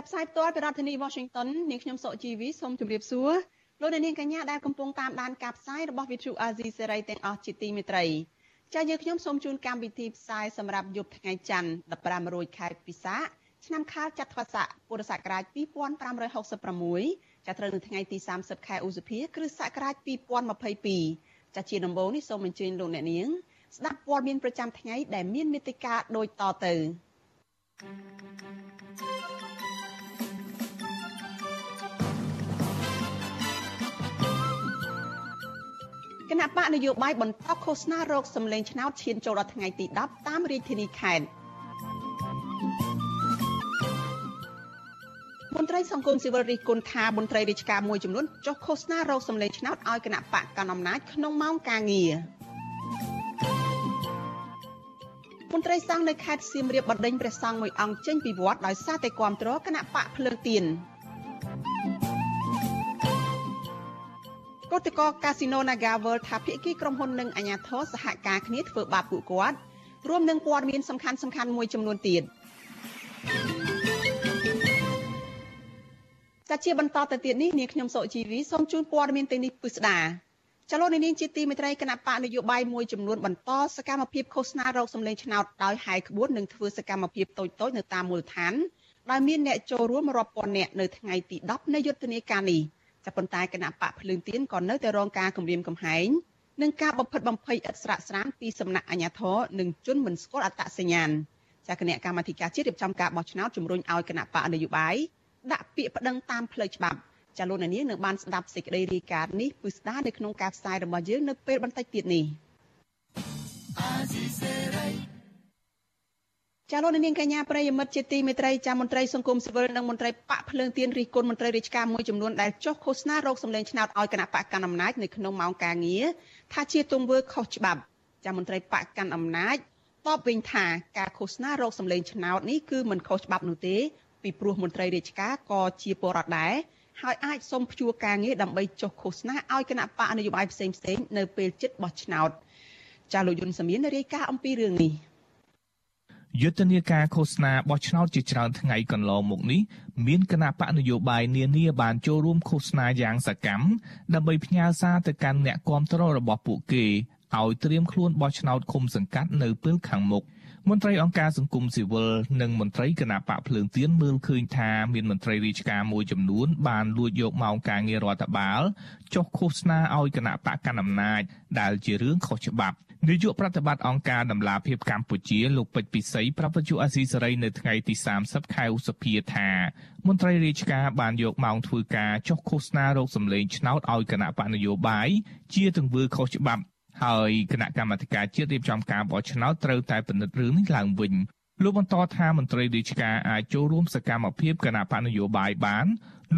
ចាប់ផ្សាយផ្ទាល់ពីរដ្ឋធានី Washington នាងខ្ញុំសុកជីវីសូមជម្រាបសួរលោកអ្នកនាងកញ្ញាដែលកំពុងតាមដានការផ្សាយរបស់ Vuthu Azizi Serai ទាំងអស់ជាទីមេត្រីចា៎យើងខ្ញុំសូមជូនកម្មវិធីផ្សាយសម្រាប់យប់ថ្ងៃច័ន្ទ15រោចខែពិសាឆ្នាំខាលចត្វាស័កពុរសករាជ2566ចាត្រូវនៅថ្ងៃទី30ខែឧសភាគ្រិស្តសករាជ2022ចាជាដំបូងនេះសូមអញ្ជើញលោកអ្នកនាងស្ដាប់ព័ត៌មានប្រចាំថ្ងៃដែលមានមេត្តាដូចតទៅ គណៈបកនយោបាយបន្តឃោសនារោគសម្លេងឆ្នោតឈានចូលដល់ថ្ងៃទី10តាមរាជធានីខេត្តមន្ត្រីសង្គមស៊ីវិលរិះគន់ថាមន្ត្រីរាជការមួយចំនួនចុះឃោសនារោគសម្លេងឆ្នោតឲ្យគណៈបកកណ្ដាលអំណាចក្នុងម៉ោងការងារមន្ត្រីសង្ឃនៅខេត្តសៀមរាបបណ្ដេញព្រះសង្ឃមួយអង្គចេញពីវត្តដោយសារតែគាំទ្រគណៈបកភ្លើងទៀន គឧតកោកាស៊ីណូ Naga World ថាភាគីក្រុមហ៊ុននិងអាជ្ញាធរសហការគ្នាធ្វើបាបពួកគាត់រួមនឹងព័ត៌មានសំខាន់សំខាន់មួយចំនួនទៀតចាជាបន្តទៅទៀតនេះនាងខ្ញុំសុជីវីសូមជូនព័ត៌មានទាំងនេះពិស្ដាចលនានាងជាទីមេត្រីគណៈបកនយោបាយមួយចំនួនបន្តសកម្មភាពឃោសនារោគសម្លេងឆ្នោតដោយហាយក្បួននិងធ្វើសកម្មភាពតូចៗនៅតាមមូលដ្ឋានដោយមានអ្នកចូលរួមរាប់ពាន់នាក់នៅថ្ងៃទី10នៃយុទ្ធនាការនេះ។ តែប៉ុន្តែគណៈបកភ្លើងទៀនក៏នៅតែរងការគំរាមកំហែងនិងការបំផិតបំភ័យឥតស្រាកស្រានពីសំណាក់អាជ្ញាធរនិងជនមិនស្គាល់អត្តសញ្ញាណចាគណៈកម្មាធិការជាតិរៀបចំការបោះឆ្នោតជំរុញឲ្យគណៈបកនយោបាយដាក់ពាក្យប្តឹងតាមផ្លូវច្បាប់ចាលោកនាងនឹងបានស្ដាប់សេចក្តីរាយការណ៍នេះពឹស្ដានៅក្នុងការផ្សាយរបស់យើងនៅពេលបន្តិចទៀតនេះ ចាលោកនាងកញ្ញាប្រិយមិត្តជាទីមេត្រីចាមន្ត្រីសង្គមស៊ីវិលនិងមន្ត្រីបកភ្លើងទៀនរិះគន់មន្ត្រីរាជការមួយចំនួនដែលចុះឃោសនារោគសម្លេងឆ្នោតឲ្យគណៈបកកណ្ដាលអំណាចនៅក្នុងម៉ោងការងារថាជាទង្វើខុសច្បាប់ចាមន្ត្រីបកកាន់អំណាចតបវិញថាការឃោសនារោគសម្លេងឆ្នោតនេះគឺមិនខុសច្បាប់នោះទេពីព្រោះមន្ត្រីរាជការក៏ជាពលរដ្ឋដែរហើយអាចសុំព្យួរការងារដើម្បីចុះឃោសនាឲ្យគណៈបកនយោបាយផ្សេងៗនៅពេលជិតបោះឆ្នោតចាលោកយុនសាមៀនរាយការណ៍អំពីរឿងនេះ យុទ្ធនាការឃោសនាបោះឆ្នោតជាច្រើនថ្ងៃកន្លងមកនេះមានគណៈបកនយោបាយនានាបានចូលរួមឃោសនាយ៉ាងសកម្មដើម្បីផ្ញើសារទៅកាន់អ្នកគាំទ្ររបស់ពួកគេឲ្យត្រៀមខ្លួនបោះឆ្នោតឃុំសង្កាត់នៅពេលខាងមុខមន្ត្រីអង្គការសង្គមស៊ីវិលនិងមន្ត្រីគណៈបកភ្លើងទៀនមើលឃើញថាមានមន្ត្រីរាជការមួយចំនួនបានលួចយកម៉ោងការងាររដ្ឋបាលចុះឃោសនាឲ្យគណៈបកកណ្ដាលអំណាចដែលជារឿងខុសច្បាប់ នាយកប្រតិបត្តិអង្គការដំឡាភិបកម្ពុជាលោកពេជ្រពិសីប្រពន្ធអាស៊ីសេរីនៅថ្ងៃទី30ខែឧសភាថាមន្ត្រីរាជការបានយកម៉ោងធ្វើការចុះឃោសនារោគសម្លេងឆ្នោតឲ្យគណៈបកនយោបាយជាទង្វើខុសច្បាប់ហើយគណៈកម្មាធិការជាតិរៀបចំការបោះឆ្នោតត្រូវតែពិនិត្យរឿងនេះឡើងវិញលោកបន្តថាមន្ត្រីរាជការអាចចូលរួមសកម្មភាពគណៈបកនយោបាយបាន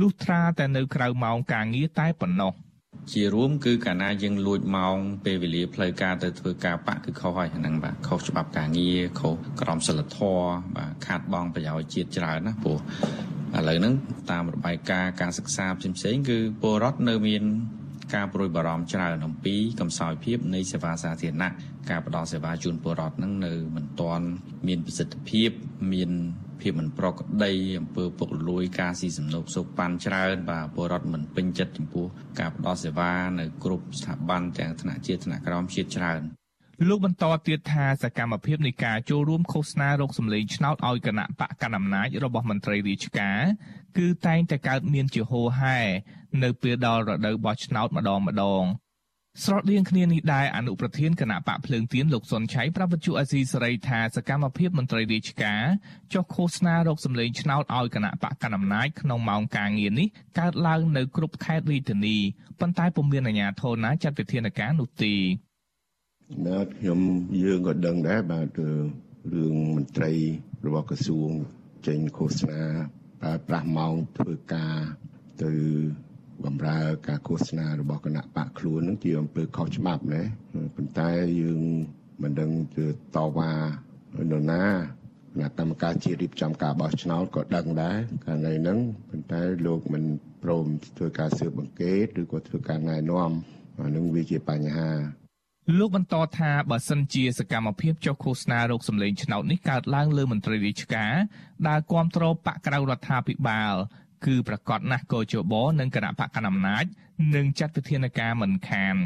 លុះត្រាតែនៅក្រៅម៉ោងការងារតែប៉ុណ្ណោះ ជារួមគឺកាលណាយើងលួចម៉ោងពេលវេលាផ្លូវការទៅធ្វើការបកគឺខុសហើយហ្នឹងបាទខុសច្បាប់ការងារខុសក្រមសីលធម៌បាទខាតបង់ប្រយោជន៍ជាតិច្រើនណាព្រោះឥឡូវហ្នឹងតាមរបាយការណ៍ការសិក្សាផ្សេងៗគឺពលរដ្ឋនៅមាន ការប្រួយបារម្ភច្រើនអំពីកំសោយភាពនៃសេវាសាធារណៈការផ្ដល់សេវាជូនពលរដ្ឋនឹងនៅមិនទាន់មានប្រសិទ្ធភាពមានភាពមិនប្រក្រតីអំពើពុករលួយការស៊ីសំណូកសូកប៉ាន់ច្រើនបាទពលរដ្ឋមិនពេញចិត្តចំពោះការផ្ដល់សេវានៅគ្រប់ស្ថាប័នទាំងថ្នាក់ជាតិថ្នាក់ក្រោមជាតិច្រើនលោកបន្តទៀតថាសកម្មភាពនៃការចូលរួមឃោសនារោគសម្លេងឆ្នោតឲ្យគណៈបកកណ្ដាលអំណាចរបស់មន្ត្រីរាជការគឺតែងតែកើតមានជាហូរហែ នៅពេលដល់រដូវបោះឆ្នោតម្ដងម្ដងស្រដៀងគ្នានេះដែរអនុប្រធានគណៈបកភ្លើងទៀនលោកសុនឆៃប្រាប់វិទ្យុអាស៊ីសេរីថាសកម្មភាពមន្ត្រីរាជការចុះឃោសនារោគសម្លេងឆ្នោតឲ្យគណៈបកកណ្ដាលអំណាចក្នុងម៉ោងការងារនេះកើតឡើងនៅគ្រប់ខេត្តរាជធានីប៉ុន្តែពុំមានអាជ្ញាធរណាចាត់វិធានការនោះទេបាទខ្ញុំយើងក៏ដឹងដែរបាទរឿងមន្ត្រីរបស់ក្រសួងចេញឃោសនាប្រើប្រាស់ម៉ោងធ្វើការទៅ បំរើការឃោសនារបស់គណៈបកខ្លួននឹងជាអំពើខុសច្បាប់ណាប៉ុន្តែយើងមិនដឹងទៅតវ៉ានរណាគណៈកម្មការជាតិរៀបចំការបោះឆ្នោតក៏ដឹងដែរកាលនៅហ្នឹងប៉ុន្តែលោកមិនព្រមធ្វើការស៊ើបអង្កេតឬក៏ធ្វើការណែនាំអានឹងវាជាបញ្ហាលោកបន្តថាបើសិនជាសកម្មភាពចុះឃោសនារោគសម្លេងឆ្នោតនេះកើតឡើងលើមន្ត្រីរាជការដែលគ្រប់គ្រងបកក្រៅរដ្ឋាភិបាល គឺប្រកាសណាស់កោជបនិងគណៈបកកណ្ដាលអំណាចនឹងចាត់វិធានការមិនខាន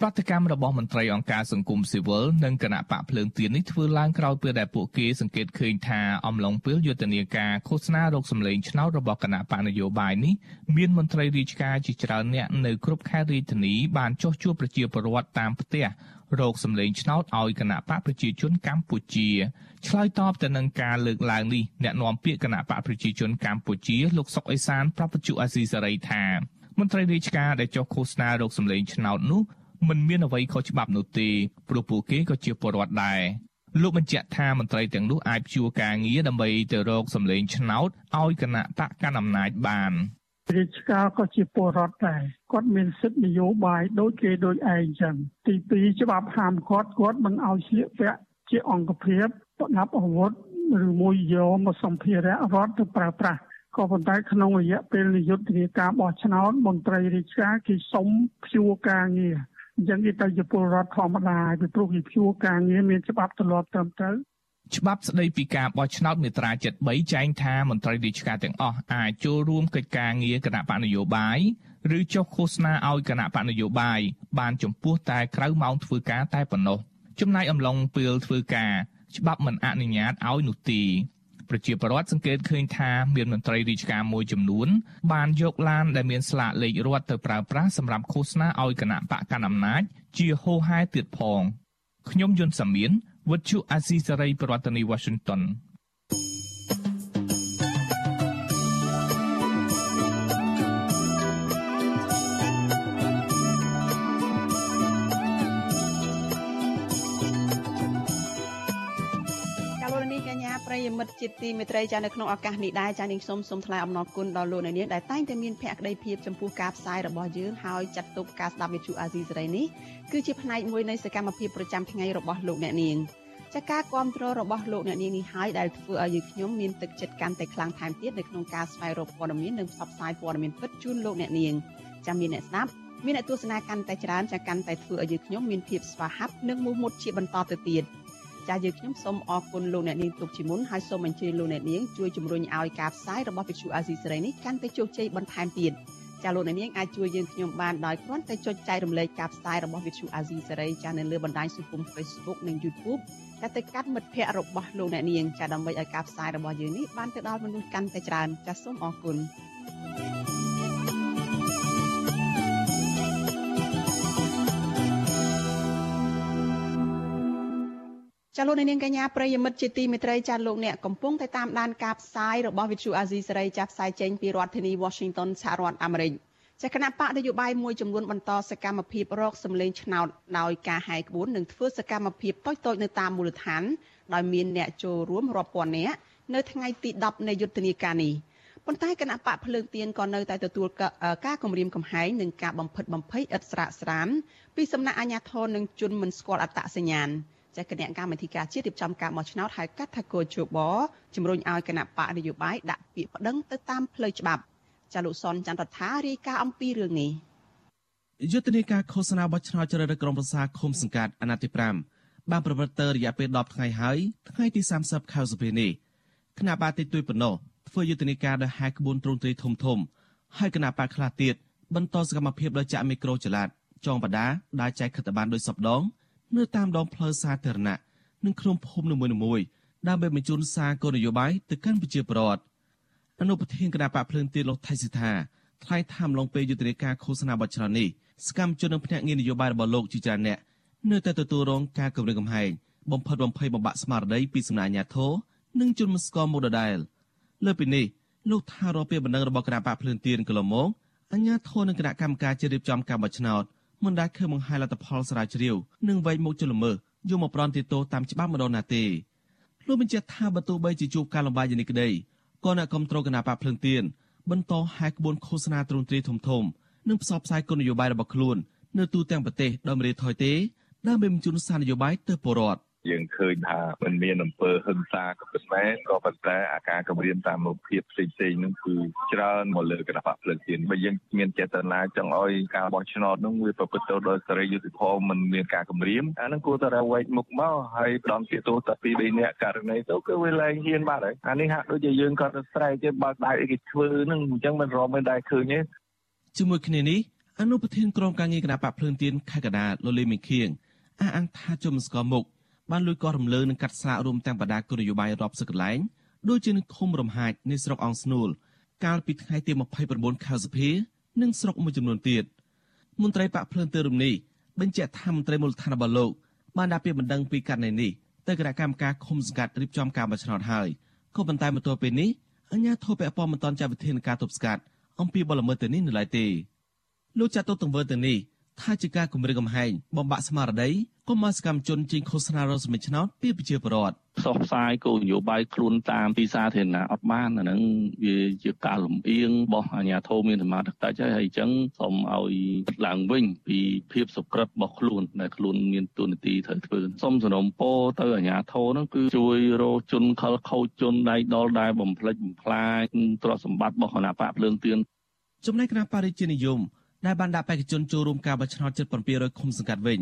ប្រតិកម្មរបស់មន្ត្រីអង្គការសង្គមស៊ីវិលនិងគណៈបកភ្លើងទៀននេះធ្វើឡើងក្រោយពេលដែលពួកគេសង្កេតឃើញថាអំឡុងពេលយុទ្ធនាការឃោសនារោគសម្លេងឆ្នោតរបស់គណៈបកនយោបាយនេះមានមន្ត្រីរាជការជាច្រើនអ្នកនៅគ្រប់ខេត្តរាជធានីបានចុះជួបប្រជាពលរដ្ឋតាមផ្ទះ រោគសម្លេងឆ្នោតឲ្យគណៈបកប្រជាជនកម្ពុជាឆ្លើយតបទៅនឹងការលើកឡើងនេះអ្នកនាំពាក្យគណៈបកប្រជាជនកម្ពុជាលោកសុកអេសានប្រាប់បញ្ជាអាស៊ីសេរីថាមន្ត្រីរាជការដែលចុះឃោសនារោគសម្លេងឆ្នោតនោះមិនមានអ្វីខុសច្បាប់នោះទេព្រោះពួកគេក៏ជាពលរដ្ឋដែរលោកបញ្ជាក់ថាមន្ត្រីទាំងនោះអាចព្យួរការងារដើម្បីទៅរកសម្លេងឆ្នោតឲ្យគណៈបកកណ្ដាលអំណាចបាន រាជការក៏ជាពលរដ្ឋដែរគាត់មានសិទ្ធិនយោបាយដូចគេដូចឯងចឹងទី2ច្បាប់ហាមគាត់គាត់មិនឲ្យស្លៀកពាក់ជាអង្គភាពប្រដាប់អាវុធឬមួយយកមកសម្ភារៈរដ្ឋទៅប្រើប្រាស់ក៏ប៉ុន្តែក្នុងរយៈពេលនយោបាយការបោះឆ្នោតមន្ត្រីរាជការគេសុំព្យួរការងារអញ្ចឹងគេទៅជាពលរដ្ឋធម្មតាពីព្រោះគេព្យួរការងារមានច្បាប់ទម្លាប់ត្រឹមត្រូវ ច្បាប់ស្តីពីការបោះឆ្នោតមាត្រា73ចែងថាមន្ត្រីរាជការទាំងអស់អាចចូលរួមកិច្ចការងារគណៈបកនយោបាយឬចុះឃោសនាឲ្យគណៈបកនយោបាយបានចំពោះតែក្រៅម៉ោងធ្វើការតែប៉ុណ្ណោះចំណែកអំឡុងពេលធ្វើការច្បាប់មិនអនុញ្ញាតឲ្យនោះទេប្រជាពលរដ្ឋសង្កេតឃើញថាមានមន្ត្រីរាជការមួយចំនួន បានយកឡានដែលមានស្លាកលេខរដ្ឋទៅប្រើប្រាស់សម្រាប់ឃោសនាឲ្យគណៈបកកណ្ដាលអំណាចជាហូហែទៀតផងខ្ញុំយុនសាមៀន វិទ្យុអាស៊ីសេរីប្រធានាធិបតី Washington ប្រិ មិត្តជាទីមេត្រីចានៅក្នុងឱកាសនេះដែរចានាងសូមសូមថ្លែងអំណរគុណដល់លោកអ្នកនាងដែលតែងតែមានភក្ដីភាពចំពោះការផ្សាយរបស់យើងហើយចាត់ទុកការស្ដាប់វិទ្យុអាស៊ីសេរីនេះគឺជាផ្នែកមួយនៃសកម្មភាពប្រចាំថ្ងៃរបស់លោកអ្នកនាងចាការគ្រប់គ្រងរបស់លោកអ្នកនាងនេះហើយដែលធ្វើឲ្យយើងខ្ញុំមានទឹកចិត្តកាន់តែខ្លាំងថែមទៀតនៅក្នុងការស្វែងរកព័ត៌មាននិងផ្សព្វផ្សាយព័ត៌មានពិតជូនលោកអ្នកនាងចាំមានអ្នកស្ដាប់មានអ្នកទស្សនាកាន់តែច្រើនចាកាន់តែធ្វើឲ្យយើងខ្ញុំមានភាពស្វាហាប់និងមោះមុតជាបន្តទៅទៀត។ ចាយើងខ្ញុំសូមអរគុណលោកអ្នកនាងទុកជាមុនហើយសូមអញ្ជើញលោកអ្នកនាងជួយជំរុញឲ្យការផ្សាយរបស់វិទ្យុអាស៊ីសេរីនេះកាន់តែជោគជ័យបន្ថែមទៀតចាលោកអ្នកនាងអាចជួយយើងខ្ញុំបានដោយគ្រាន់តែចុចចែករំលែកការផ្សាយរបស់វិទ្យុអាស៊ីសេរីចានៅលើបណ្ដាញសង្គម Facebook និង YouTube តែទៅកាត់មិត្តភ័ក្តិរបស់លោកអ្នកនាងចាដើម្បីឲ្យការផ្សាយរបស់យើងនេះបានទៅដល់មនុស្សកាន់តែច្រើនចាសូមអរគុណ thank you ចាលោកនាងកញ្ញាប្រិយមិត្តជាទីមេត្រីចាលោកអ្នកកំពុងតែតាមដានការផ្សាយរបស់វិទ្យុអាស៊ីសេរីចាផ្សាយចេញពីរដ្ឋធានី Washington សហរដ្ឋអាមេរិកចាគណៈបកនយោបាយមួយចំនួនបន្តសកម្មភាពរកសម្លេងឆ្នោតដោយការហាយក្បួននិងធ្វើសកម្មភាពតូចៗនៅតាមមូលដ្ឋានដោយមានអ្នកចូលរួមរាប់ពាន់នាក់នៅថ្ងៃទី10នៃយុទ្ធនាការនេះប៉ុន្តែគណៈបកភ្លើងទៀនក៏នៅតែទទួលការគម្រាមកំហែងនិងការបំផិតបំភ័យឥតស្រាកស្រានពីសំណាក់អាជ្ញាធរនិងជនមិនស្គាល់អត្តសញ្ញាណ ចាគណៈកម្មាធិការជាតិរៀបចំការបោះឆ្នោតហៅកាត់ថាកោជបជំរុញឲ្យគណៈបកនយោបាយដាក់ពាក្យប្តឹងទៅតាមផ្លូវច្បាប់ចាលោកសុនចន្ទរដ្ឋារាយការណ៍អំពីរឿងនេះយុទ្ធនាការឃោសនាបោះឆ្នោតជ្រើសរើសក្រុមប្រឹក្សាឃុំសង្កាត់អាណត្តិទី5បានប្រព្រឹត្តទៅរយៈពេល10ថ្ងៃហើយថ្ងៃទី30ខែសុភានេះគណៈបាតិទុយប៉ុណ្ណោះធ្វើយុទ្ធនាការដោយហែកក្បួនទ្រង់ទ្រីធំធំហើយគណៈបាខ្លះទៀតបន្តសកម្មភាពដោយចាក់មីក្រូចល័តចងបដាដែលចែកខិត្តប័ណ្ណដោយសពដង នៅតាមដងផ្លូវសាធារណៈនិងក្នុងភូមិនីមួយៗដើម្បីបញ្ជូនសារគោលនយោបាយទៅកាន់ប្រជាពលរដ្ឋអនុប្រធានគណៈបកភ្លើងទៀនលោកថៃសិដ្ឋាថ្លែងថាំឡងពេលយុទ្ធនាការឃោសនាបច្ចុប្បន្ននេះសកម្មជននិងភ្នាក់ងារនយោបាយរបស់លោកជាច្រើនអ្នកនៅតែទទួលរងការគំរាមកំហែងបំផិតបំភ័យបំបាក់ស្មារតីពីសំណាក់អាជ្ញាធរនិងជនមិនស្គាល់មុខដដែលលើពីនេះលោកថារាល់ពេលបណ្ដឹងរបស់គណៈបកភ្លើងទៀនកន្លងមកអាជ្ញាធរនិងគណៈកម្មការជារៀបចំការបោះឆ្នោត មិនដែលឃើញបង្ហាញលទ្ធផលស្រាវជ្រាវនិងវែងមុខជលមើយកមកប្រន់ទីតោតាមច្បាប់ម្ដងណាទេលោកបញ្ជាក់ថាបើទោះបីជាជួបការលំបាកយ៉ាងនេះក្តីក៏អ្នកគ្រប់គ្រងគណៈបកភ្លឹងទៀនបន្តហាយក្បួនឃោសនាទ្រង់ទ្រាយធំធំនិងផ្សព្វផ្សាយគោលនយោបាយរបស់ខ្លួននៅទូទាំងប្រទេសដោយមិនរៀថយទេដើម្បីបញ្ជូនសារនយោបាយទៅពលរដ្ឋ យើងឃើញថាมันមានអំពើហិង្សាក៏ពិតមែនក៏ប៉ុន្តែអាការគម្រាមតាមរូបភាពផ្សេងផ្សេងហ្នឹងគឺច្រើនមកលើគណៈបកភ្លើងទៀនបើយើងមានចេតនាចង់ឲ្យការបោះឆ្នោតហ្នឹងវាប្រព្រឹត្តទៅដោយសេរីយុត្តិធម៌មិនមានការគម្រាមអាហ្នឹងគួរតែរវែកមុខមកហើយផ្ដំជាទោសតែពីរបីនាក់ករណីទៅគឺវាលែងហ៊ានបាត់ហើយអានេះហាក់ដូចជាយើងគាត់ទៅស្រែកទេបើកដៃអីគេធ្វើហ្នឹងអញ្ចឹងមិនរមមិនដែរឃើញទេជាមួយគ្នានេះអនុប្រធានក្រុមការងារគណៈបកភ្លើងទៀនខេត្តកណ្ដាលលោកលីមីខៀងអះអាងថាជំស្គាល់មុខ បានលួចកោះរំលើនឹងកាត់ស្លាករួមទាំងបដាគោលនយោបាយរាប់សិបកន្លែងដូចជានៅឃុំរំហាចនៃស្រុកអង្គស្នួលកាលពីថ្ងៃទី29ខែសីហានិងស្រុកមួយចំនួនទៀតមន្ត្រីបកភ្លើងទើរំនេះបញ្ជាក់ថាមន្ត្រីមូលដ្ឋានរបស់លោកបានដាក់ពាក្យបណ្ដឹងពីករណីនេះទៅគណៈកម្មការឃុំសង្កាត់រៀបចំការបោះឆ្នោតហើយក៏ប៉ុន្តែមកទល់ពេលនេះអញ្ញាធិបពពមិនតាន់ចាត់វិធានការទប់ស្កាត់អំពីបលល្មើសទៅនេះនៅឡើយទេលោកចាត់ទុកទង្វើទៅនេះ ថាជាការគម្រាមកំហែងបំបាក់ស្មារតីកុំឲ្យសកម្មជនជាងឃោសនារកសម្លេងឆ្នោតពីប្រជាពលរដ្ឋផ្សព្វផ្សាយគោលនយោបាយខ្លួនតាមទីសាធារណៈអត់បានអាហ្នឹងវាជាការលំអៀងរបស់អាជ្ញាធរមានសមត្ថកិច្ចហើយហើយអញ្ចឹងសូមឲ្យឡើងវិញពីភាពសុក្រិតរបស់ខ្លួនដែលខ្លួនមានទូនាទីត្រូវធ្វើសូមសនំពោទៅអាជ្ញាធរហ្នឹងគឺជួយរកជនខលខូចជនដៃដល់ដែលបំផ្លិចបំផ្លាញទ្រព្យសម្បត្តិរបស់គណៈបកភ្លើងទៀនចំណែកគណៈបរិជានិយម ដែលបានដាក់បេក្ខជនចូលរួមការបោះឆ្នោតជិត700ឃុំសង្កាត់វិញ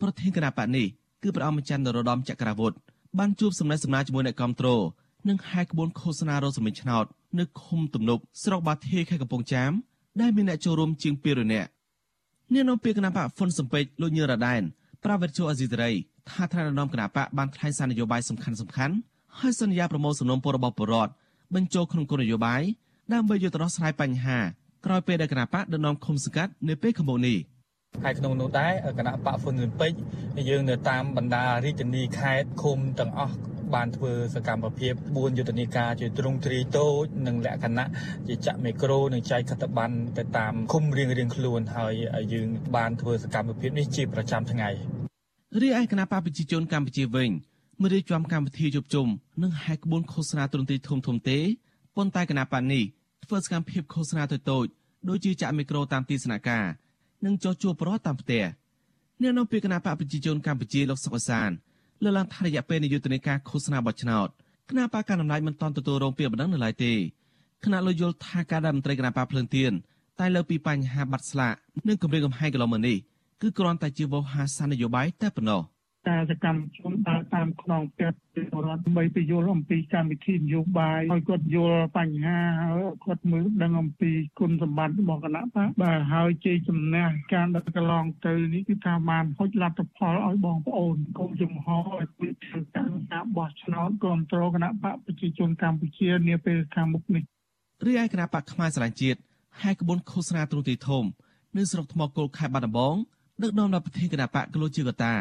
ប្រធានគណៈបកនេះគឺព្រះអង្គម្ចាស់នរោត្តមចក្រាវុធបានជួបសំណេះសំណាលជាមួយអ្នកគ្រប់គ្រងនិងហាយក្បួនឃោសនារកសម្លេងឆ្នោតនៅឃុំទំនប់ស្រុកបាធាខេត្តកំពង់ចាមដែលមានអ្នកចូលរួមជាង200នាក់នាយនាំពាក្យគណៈបកហ្វុនសំពេចលោកញឺរ៉ាដែនប្រាវិទ្យាអេស៊ីសេរីថាថ្នាក់ដឹកនាំគណៈបកបានថ្លែងសារនយោបាយសំខាន់សំខាន់ហើយសន្យាប្រមូលសំណុំពររបស់បរដ្ឋបញ្ចូលក្នុងគោលនយោបាយដើម្បីយកទៅដោះស្រាយបញ្ហា ក្រោយពេលដែលគណៈបកដឹកនាំឃុំសង្កាត់នៅពេលខាងមុខនេះហើយក្នុងនោះដែរគណៈបកហ្វុនស៊ិនពេជ្រយើងនៅតាមបណ្ដារាជធានីខេត្តឃុំទាំងអស់បានធ្វើសកម្មភាព4យុទ្ធនាការជាទ្រង់ទ្រីតូចនិងលក្ខណៈជាចាក់មីក្រូនិងចែកខិត្តប័ណ្ណទៅតាមឃុំរៀងរៀងខ្លួនហើយយើងបានធ្វើសកម្មភាពនេះជាប្រចាំថ្ងៃរីឯគណៈបកប្រជាជនកម្ពុជាវិញមិនរៀបចំកម្មវិធីជប់ជុំនិងហែកក្បួនឃោសនាទ្រង់ទ្រីធំធំទេប៉ុន្តែគណៈបកនេះ ធ្វើសកម្មភាពឃោសនាតូចៗដូចជាចាក់មីក្រូតាមទីស្នាក់ការនិងចោះជួបប្រវត្តិតាមផ្ទះអ្នកនាំពាក្យគណៈបកប្រជាជនកម្ពុជាលោកសុកសានលើកឡើងថារយៈពេលនៃយុទ្ធនាការឃោសនាបោះឆ្នោតគណៈបកកណ្ដាលអំណាចមិនទាន់ទទួលរងពាក្យបណ្ដឹងនៅឡើយទេគណៈលោកយល់ថាការដែលមន្ត្រីគណៈបកភ្លឹងទៀនតែលើពីបញ្ហាបាត់ស្លាកនិងគម្រាមកំហែងកន្លងមកនេះគឺគ្រាន់តែជាវោហារសានយោបាយតែប៉ុណ្ណោះ។ តែសកម្មជនដើរតាមខ្នងផ្ទះពលរដ្ឋដើម្បីទៅយល់អំពីកម្មវិធីនយោបាយឲ្យគាត់យល់បញ្ហាគាត់មើលដឹងអំពីគុណសម្បត្តិរបស់គណៈបកបាទហើយជ័យជំនះការដឹកកន្លងទៅនេះគឺថាបានហុចលទ្ធផលឲ្យបងប្អូនកុំចំហឲ្យពីការការបោះឆ្នោតគ្រប់គ្រងគណៈបកប្រជាជនកម្ពុជានាពេលខាងមុខនេះរីឯគណៈបកខ្មែរស្រឡាញ់ជាតិហើយក្បួនឃោសនាទ្រង់ទីធំនៅស្រុកថ្មគោលខេត្តបាត់ដំបងដឹកនាំដោយប្រធានគណៈបកកលោជាកតា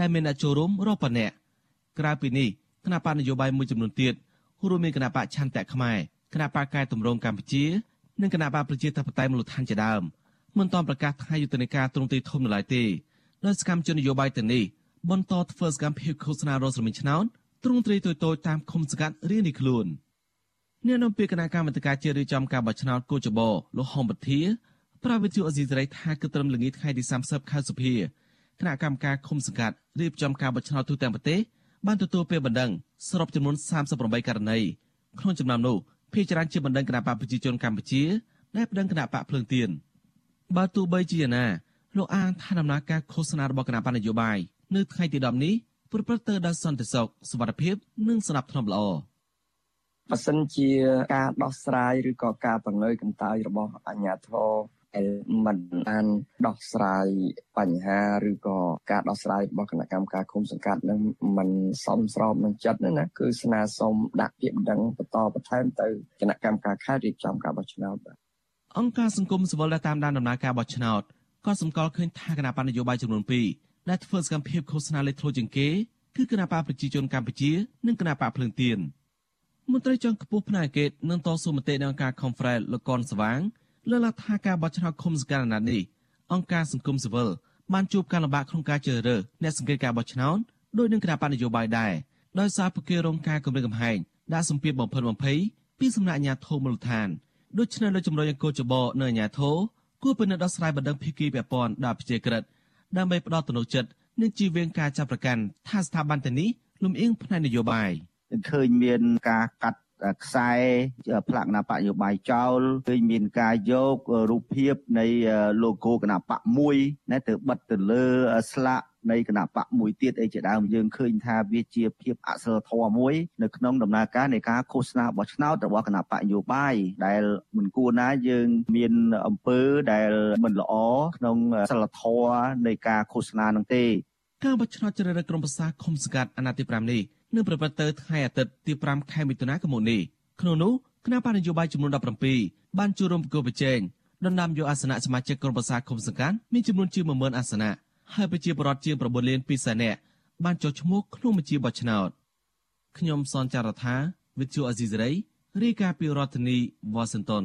ដែលមានអ្នកចូលរួមរាប់ពាន់នាក់ក្រៅពីនេះគណៈបកនយោបាយមួយចំនួនទៀតរួមមានគណៈបកឆន្ទៈខ្មែរគណៈបកកែតម្រង់កម្ពុជានិងគណៈបកប្រជាធិបតេយ្យមូលដ្ឋានជាដើមមិនទាន់ប្រកាសថ្ងៃយុទ្ធនាការទ្រង់ទ្រីធំនៅឡើយទេដោយសកម្មជននយោបាយទាំងនេះបន្តធ្វើសកម្មភាពឃោសនារសមិញឆ្នោតទ្រង់ទ្រីតូចៗតាមឃុំសង្កាត់រៀងនេះខ្លួនអ្នកនាំពាក្យគណៈកម្មាធិការជាតិរៀបចំការបោះឆ្នោតគូចបោលោកហុំបធាប្រាវិទ្យុអេស៊ីសរ៉ៃថាគឺត្រឹមល្ងាចថ្ងៃទី30ខែសុភា គណៈកម្មការឃុំសង្កាត់រៀបចំការបោះឆ្នោតទូទាំងប្រទេសបានទទួលពេលបណ្ដឹងសរុបចំនួន38ករណីក្នុងចំណោមនោះភាគច្រើនជាបណ្ដឹងគណៈបកប្រជាជនកម្ពុជាដែលបណ្ដឹងគណៈបកភ្លើងទៀនបើទោះបីជាយ៉ាងណាលោកអាងថាដំណើរការឃោសនារបស់គណៈបណ្ឌនយោបាយនៅថ្ងៃទី10នេះប្រព្រឹត្តទៅដោយសន្តិសុខសុវត្ថិភាពនិងស្ដាប់ធ្នាប់ល្អបើសិនជាការដោះស្រាយឬក៏ការបង្ើយកន្តើយរបស់អាជ្ញាធរ ដែលមិនបានដោះស្រាយបញ្ហាឬក៏ការដោះស្រាយរបស់គណៈកម្មការគុំសង្កាត់នឹងមិនសមស្របនឹងចិត្តណាគឺស្នើសុំដាក់ពាក្យបណ្ដឹងបន្តបន្ថែមទៅគណៈកម្មការខេត្តរៀបចំការបោះឆ្នោតបាទអង្គការសង្គមស៊ីវិលដែលតាមដានដំណើរការបោះឆ្នោតក៏សម្គាល់ឃើញថាគណៈបណ្ឌនយោបាយចំនួន2ដែលធ្វើសកម្មភាពឃោសនាលេចធ្លោជាងគេគឺគណៈបកប្រជាជនកម្ពុជានិងគណៈបកភ្លើងទៀនមន្ត្រីជាន់ខ្ពស់ផ្នែកអង្កេតនឹងតស៊ូមតិនៅអង្គការ Conference លោកកនស្វាង លើកឡើងថាការបោះឆ្នោតឃុំសង្កាត់អាណត្តិនេះអង្គការសង្គមស៊ីវិលបានជួបការលំបាកក្នុងការជ្រើសរើសអ្នកសង្កេតការបោះឆ្នោតដោយនឹងគណៈបកនយោបាយដែរដោយសារពួកគេរងការគំរាមកំហែងដាក់សម្ពាធបំផិតបំភ័យពីសំណាក់អាជ្ញាធរមូលដ្ឋានដូច្នេះលើជំរុញអង្គចបនៅអាញាធរគួរពិនិត្យដោះស្រាយបណ្ដឹងភីគីពាក់ព័ន្ធដល់ប្រជាក្រិតដើម្បីផ្ដល់ទំនុកចិត្តនិងជៀសវាងការចាប់ប្រកាន់ថាស្ថាប័នទាំងនេះលំអៀងផ្នែកនយោបាយឃើញមានការកាត់ ខ្សែផ្លាកគណៈបកនយោបាយចោលឃើញមានការយករូបភាពនៃ logo គណៈបកមួយណាទៅបិទទៅលើស្លាកនៃគណៈបកមួយទៀតអីជាដើមយើងឃើញថាវាជាភាពអសិលធម៌មួយនៅក្នុងដំណើរការនៃការឃោសនាបោះឆ្នោតរបស់គណៈបកនយោបាយដែលមិនគួរណាយើងមានអំពើដែលមិនល្អក្នុងសិលធម៌នៃការឃោសនានឹងទេការបោះឆ្នោតជ្រើសរើសក្រុមប្រឹក្សាឃុំសង្កាត់អាណត្តិទី5នេះ នឹងប្រព្រឹត្តទៅថ្ងៃអាទិត្យទី5ខែមិថុនាឆ្នាំនេះក្នុងនោះគណៈបញ្ញយោបាយចំនួន17បានចូលរួមប្រគល់ប្រជែងដណ្ដើមយកអាសនៈសមាជិកក្រុមប្រឹក្សាឃុំសង្កាត់មានចំនួនជាង10000អាសនៈហើយប្រជាពលរដ្ឋជាង9លាន2សែននាក់បានចុះឈ្មោះក្នុងបញ្ជីបោះឆ្នោតខ្ញុំសនចាររថាវិទ្យុអេស៊ីសរ៉ៃរាយការណ៍ពីរដ្ឋធានីវ៉ាស៊ីនតោន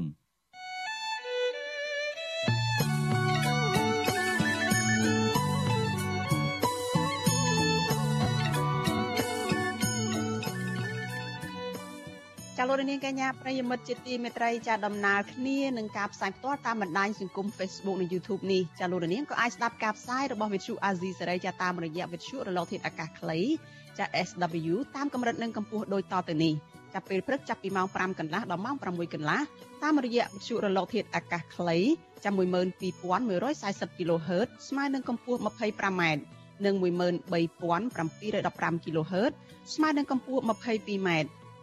លោកនាងកញ្ញាប្រិយមិត្តជាទីមេត្រីចាដំណើរគ្នានឹងការផ្សាយផ្ទាល់តាមបណ្ដាញសង្គម Facebook និង YouTube នេះចាលោកនាងក៏អាចស្ដាប់ការផ្សាយរបស់វិទ្យុ Azizi សេរីចាតាមរយៈវិទ្យុរលកធាតុអាកាសខ្លីចា SW តាមកម្រិតនិងកម្ពស់ដូចតទៅនេះចាប់ពេលព្រឹកចាប់ពីម៉ោង5កន្លះដល់ម៉ោង6កន្លះតាមរយៈវិទ្យុរលកធាតុអាកាសខ្លីចាំ12140 kHz ស្មើនឹងកម្ពស់ 25m និង13715 kHz ស្មើនឹងកម្ពស់ 22m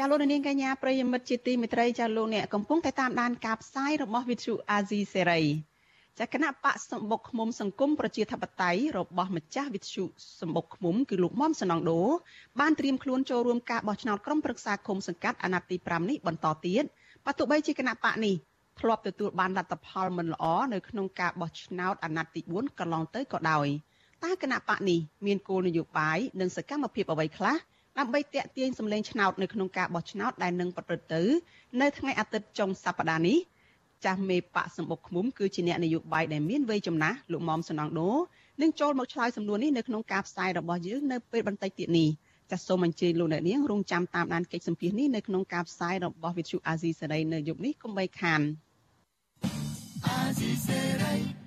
ចាលោកនាងកញ្ញាប្រិយមិត្តជាទីមេត្រីចាលោកអ្នកកំពុងតែតាមដានការផ្សាយរបស់វិទ្យុអាស៊ីសេរីចាគណៈបកសម្បុកឃុំសង្គមប្រជាធិបតេយ្យរបស់ម្ចាស់វិទ្យុសម្បុកឃុំគឺលោកមុំសណងដូបានត្រៀមខ្លួនចូលរួមការបោះឆ្នោតក្រុមប្រឹក្សាឃុំសង្កាត់អាណត្តិទី5នេះបន្តទៀតបើទោះបីជាគណៈបកនេះធ្លាប់ទទួលបានលទ្ធផលមិនល្អនៅក្នុងការបោះឆ្នោតអាណត្តិទី4កន្លងទៅក៏ដោយតើគណៈបកនេះមានគោលនយោបាយនិងសកម្មភាពអ្វីខ្លះ ដើម្បីតាក់ទាញសម្លេងឆ្នោតនៅក្នុងការបោះឆ្នោតដែលនឹងប្រព្រឹត្តទៅនៅថ្ងៃអាទិត្យចុងសប្តាហ៍នេះចាស់មេបកសម្បុកឃុំគឺជាអ្នកនយោបាយដែលមានវ័យចំណាស់លោកមុំសំណងដូនឹងចូលមកឆ្លើយសំណួរនេះនៅក្នុងការផ្សាយរបស់យើងនៅពេលបន្តិចទៀតនេះចាសសូមអញ្ជើញលោកអ្នកនាងរងចាំតាមដានកិច្ចសម្ភាសនេះនៅក្នុងការផ្សាយរបស់វិទ្យុអាស៊ីសេរីនៅយប់នេះកុំបីខានអាស៊ីសេរី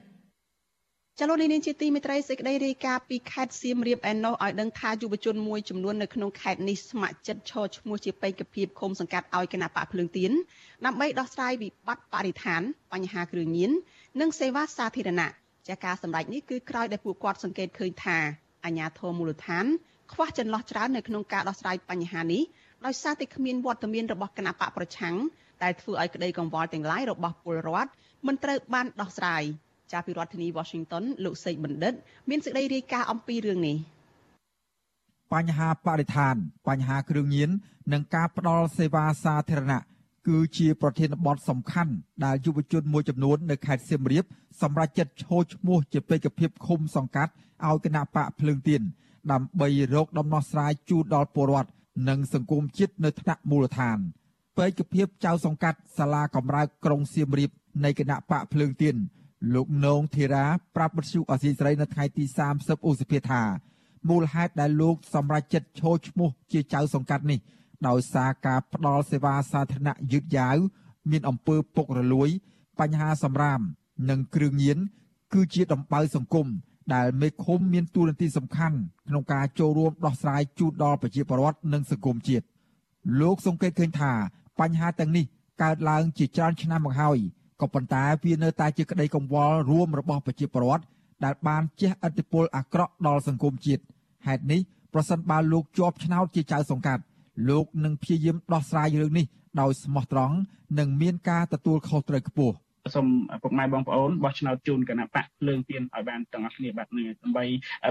ចលនានេះជាទីមេត្រីសេចក្តីរាយការណ៍ពីខេត្តសៀមរាបឯណោះឲ្យដឹងថាយុវជនមួយចំនួននៅក្នុងខេត្តនេះស្ម័គ្រចិត្តឈរឈ្មោះជាបេក្ខភាពឃុំសង្កាត់ឲ្យគណៈបកភ្លើងទៀនដើម្បីដោះស្រាយវិបត្តិបរិស្ថាន បញ្ហាគ្រឿងញៀននិងសេវាសាធារណៈចាការសម្ដែងនេះគឺក្រោយដែលពួកគាត់សង្កេតឃើញថាអាជ្ញាធរមូលដ្ឋានខ្វះចន្លោះច្រើននៅក្នុងការដោះស្រាយបញ្ហានេះដោយសារតែគ្មានវត្តមានរបស់គណៈបកប្រឆាំងដែលធ្វើឲ្យក្តីកង្វល់ទាំងឡាយរបស់ពលរដ្ឋមិនត្រូវបានដោះស្រាយ ចាពីរដ្ឋធានី Washington លោកសេកបណ្ឌិត មានសេចក្តីរាយការណ៍អំពីរឿងនេះបញ្ហាបរិស្ថាន បញ្ហាគ្រឿងញៀននិងការផ្ដល់សេវាសាធារណៈគឺជាប្រធានបទសំខាន់ដែលយុវជនមួយចំនួននៅខេត្តសៀមរាបសម្រាប់ចិត្តឈោឈ្មោះជាបេក្ខភាពឃុំសង្កាត់ឲ្យគណៈបកភ្លើងទៀនដើម្បីរកដំណោះស្រាយជូនដល់ពលរដ្ឋនិងសង្គមជាតិនៅថ្នាក់មូលដ្ឋានបេក្ខភាពចៅសង្កាត់សាលាកំរើកក្រុងសៀមរាបនៃគណៈបកភ្លើងទៀន លោកនងធីរាប្រាប់បទសុអសីស្រីនៅថ្ងៃទី30ឧសភាថាមូលហេតុដែលលោកសម្រេចចិត្តឈរឈ្មោះជាចៅសង្កាត់នេះដោយសារការផ្ដល់សេវាសាធារណៈយឺតយ៉ាវមានអំពើពុករលួយ បញ្ហាសម្រាម និងគ្រឿងញៀនគឺជាដំបៅសង្គមដែលមេឃុំមានតួនាទីសំខាន់ក្នុងការចូលរួមដោះស្រាយជូនដល់ប្រជាពលរដ្ឋនិងសង្គមជាតិលោកសង្កេតឃើញថា បញ្ហាទាំងនេះកើតឡើងជាច្រើនឆ្នាំមកហើយ ក៏ប៉ុន្តែវានៅតែជាក្តីកង្វល់រួមរបស់ប្រជាពលរដ្ឋដែលបានជះឥទ្ធិពលអាក្រក់ដល់សង្គមជាតិហេតុនេះប្រសិនបើលោកជាប់ឆ្នោតជាចៅសង្កាត់លោកនឹងព្យាយាមដោះស្រាយរឿងនេះដោយស្មោះត្រង់និងមានការទទួលខុសត្រូវខ្ពស់សូមពុកម៉ែបងប្អូនបោះឆ្នោតជូនគណៈបកភ្លើងទៀនឲ្យបានទាំងអស់គ្នាបាទនេះដើម្បី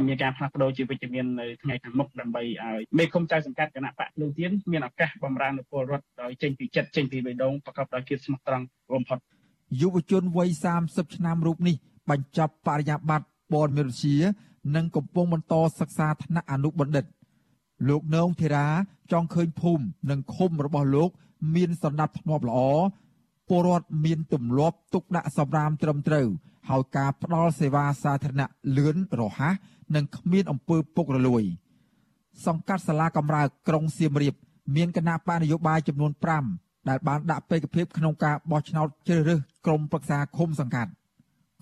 មានការផ្លាស់ប្ដូរជាវិជ្ជមាននៅថ្ងៃខាងមុខដើម្បីឲ្យមេឃុំចៅសង្កាត់គណៈបកភ្លើងទៀនមានឱកាសបំរើនៅពលរដ្ឋដោយចេញពីចិត្តចេញពីបេះដូងប្រកបដោយភាពស្មោះត្រង់បំផុត យុវជនវ័យ30ឆ្នាំរូបនេះបញ្ចប់បរិញ្ញាបត្រព័ត៌មានវិទ្យានិងកំពុងបន្តសិក្សាថ្នាក់អនុបណ្ឌិត លោកនងធីរាចង់ឃើញភូមិនិងឃុំរបស់លោក មានសណ្ដាប់ធ្នាប់ល្អពលរដ្ឋមានទម្លាប់ទុកដាក់សម្រាមត្រឹមត្រូវហើយការផ្ដល់សេវាសាធារណៈលឿនរហ័សនិងគ្មានអំពើពុករលួយ សង្កាត់សាលាកំរើកក្រុងសៀមរាប មានគណៈបកនយោបាយចំនួន5 ដែលបានដាក់បេក្ខភាពក្នុងការបោះឆ្នោតជ្រើសរើសក្រុមប្រឹក្សាឃុំសង្កាត់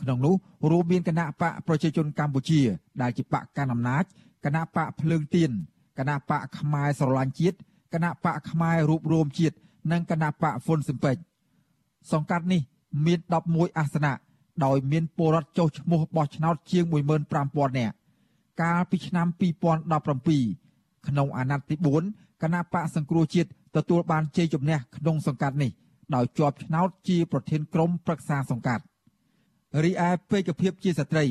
ក្នុងនោះរួមមានគណៈបកប្រជាជនកម្ពុជា ដែលជាបកកណ្ដាលអំណាចគណៈបកភ្លើងទៀនគណៈបកខ្មែរស្រឡាញ់ជាតិគណៈបកខ្មែររួបរวมជាតិនិងគណៈបកហ្វុនស៊ិមពេចសង្កាត់នេះមាន11អាសនៈដោយមានពលរដ្ឋចុះឈ្មោះបោះឆ្នោតជាង15000នាក់កាលពីឆ្នាំ2017ក្នុងអាណត្តិទី4គណៈបកសង្គ្រោះជាតិ ទទួលបានជ័យជំនះក្នុងសង្កាត់នេះដោយជាប់ឆ្នោតជាប្រធានក្រុមប្រឹក្សាសង្កាត់រីឯពេកភាពជាស្ត្រី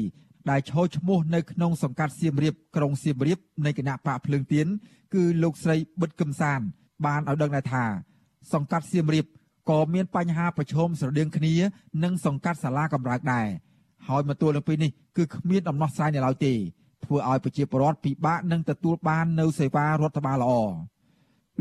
ដែលឈរឈ្មោះនៅក្នុងសង្កាត់សៀមរាបក្រុងសៀមរាបនៃគណៈបកភ្លើងទៀនគឺលោកស្រីប៊ិតកឹមសាន បានឲ្យដឹងដែរថា សង្កាត់សៀមរាបក៏មានបញ្ហាប្រឈមស្រដៀងគ្នានឹងសង្កាត់សាលាកំរើកដែរហើយមកទល់នឹងពេលនេះគឺគ្មានដំណោះស្រាយនៅឡើយទេធ្វើឲ្យប្រជាពលរដ្ឋពិបាកនឹងទទួលបាននូវសេវារដ្ឋបាលល្អ